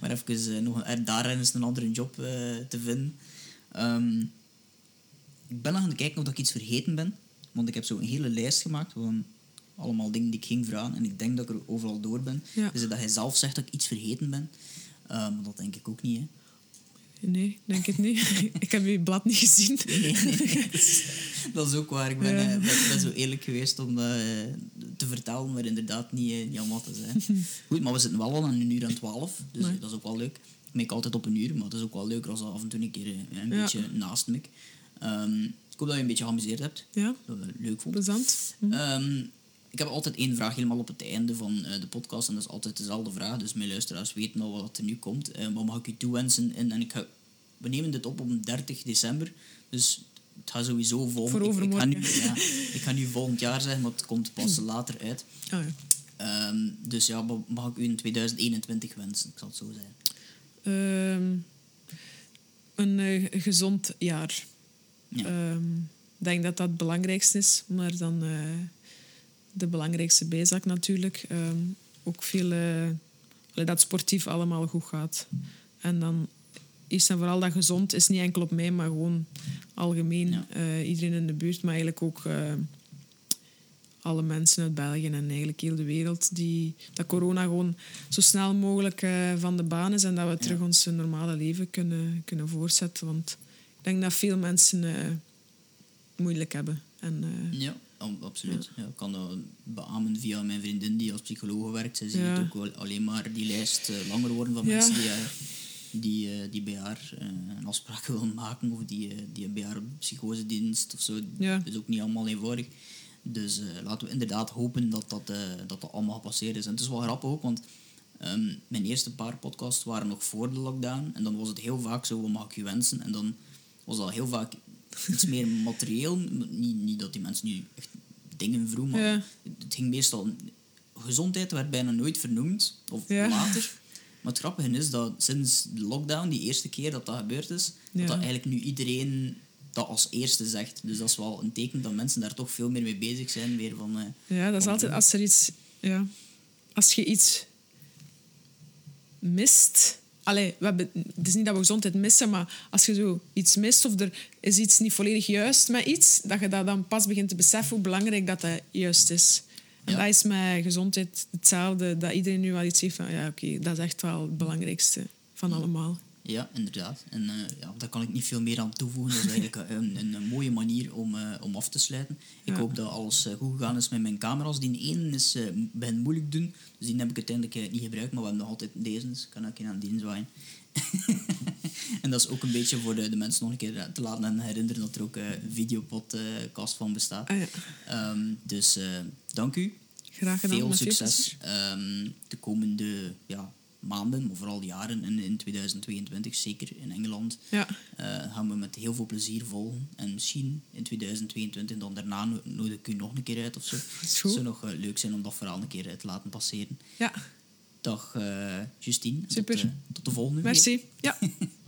maar even eh, nog een, daar eens een andere job eh, te vinden. Ehm, ik ben nog aan het kijken of ik iets vergeten ben. Want ik heb zo een hele lijst gemaakt van allemaal dingen die ik ging vragen. En ik denk dat ik er overal door ben. Ja. Dus dat hij zelf zegt dat ik iets vergeten ben. Eh, maar dat denk ik ook niet. Hè. Nee, denk het niet. ik heb je blad niet gezien. Nee. Dat, is, ook waar. Ik ben, Ja. eh, ben, zo eerlijk geweest om dat eh, te vertellen, maar inderdaad niet, eh, niet allemaal te zijn. Goed, maar we zitten wel al aan een uur en twaalf, dus Nee. dat is ook wel leuk. Ik meek altijd op een uur, maar het is ook wel leuker als dat af en toe een keer eh, een Ja. beetje naast me. Ehm, ik hoop dat je een beetje geamuseerd hebt, Ja, dat het leuk vond. plezant. Ehm, ik heb altijd één vraag helemaal op het einde van eh, de podcast. En dat is altijd dezelfde vraag. Dus mijn luisteraars weten al wat er nu komt. Eh, wat mag ik u toewensen? En, en ik ga, we nemen dit op op 30 december. Dus het gaat sowieso volgend Voor ik, ik, ga nu, ja, ik ga nu volgend jaar zeggen, maar het komt pas later uit. Ah, ja. Ehm, dus ja, wat mag ik u in 2021 wensen? Ik zal het zo zeggen. Ehm, een eh, gezond jaar. Ja. Ehm, Ik denk dat dat het belangrijkste is. Maar dan de belangrijkste bijzaak natuurlijk. ehm, ook veel... eh, dat sportief allemaal goed gaat. En dan eerst en vooral dat gezond is niet enkel op mij, maar gewoon algemeen. Ja. eh, iedereen in de buurt, maar eigenlijk ook... eh, alle mensen uit België en eigenlijk heel de wereld, die, dat corona gewoon zo snel mogelijk van de baan is en dat we terug ons normale leven kunnen, kunnen voortzetten. Want ik denk dat veel mensen moeilijk hebben. En, Ja, ab- absoluut. Ja. ik kan dat beamen via mijn vriendin die als psycholoog werkt. Zij ziet ook wel alleen maar die lijst eh, langer worden van mensen die, eh, die, eh, die bij haar een afspraak willen maken of die, die bij haar psychosedienst of zo. Ja. Dat is ook niet allemaal eenvoudig. Dus laten we inderdaad hopen dat dat, dat dat allemaal gepasseerd is. En het is wel grappig ook, want ehm, mijn eerste paar podcasts waren nog voor de lockdown. En dan was het heel vaak zo, wat mag ik je wensen? En dan was dat heel vaak iets meer materieel. Niet, niet dat die mensen nu echt dingen vroegen, maar Ja. het ging meestal... Gezondheid werd bijna nooit vernoemd, of Ja. later. Maar het grappige is dat sinds de lockdown, die eerste keer dat dat gebeurd is, Ja. dat, dat eigenlijk nu iedereen dat als eerste zegt. Dus dat is wel een teken dat mensen daar toch veel meer mee bezig zijn. Weer van, eh, ja, dat is altijd als er iets... Ja, als je iets mist... Allee, we hebben, het is niet dat we gezondheid missen, maar als je zo iets mist of er is iets niet volledig juist met iets, dat je dat dan pas begint te beseffen hoe belangrijk dat, dat juist is. En Ja. dat is met gezondheid hetzelfde, dat iedereen nu wel iets heeft van, ja, oké, dat is echt wel het belangrijkste van allemaal. Ja, inderdaad. En uh, ja, daar kan ik niet veel meer aan toevoegen. Dat is eigenlijk een, een, een mooie manier om, uh, om af te sluiten. Ik hoop dat alles uh, goed gegaan is met mijn camera's. Die ene is bij moeilijk doen, dus die heb ik uiteindelijk niet gebruikt. Maar we hebben nog altijd deze, dus kan ik je aan die zwaaien. en dat is ook een beetje voor de, de mensen nog een keer te laten herinneren dat er ook een videopodcast van bestaat. Ah, ja. um, dus dank u. Graag gedaan. Veel succes um, de komende ja, maanden, maar vooral jaren in, in 2022, zeker in Engeland, ja. uh, gaan we met heel veel plezier volgen. En misschien in 2022, dan daarna nodig ik u nog een keer uit of zo. Het zou nog uh, leuk zijn om dat verhaal een keer te laten passeren. Ja. Dag uh, Justine. Super. Tot, tot de volgende Merci. keer. Ja.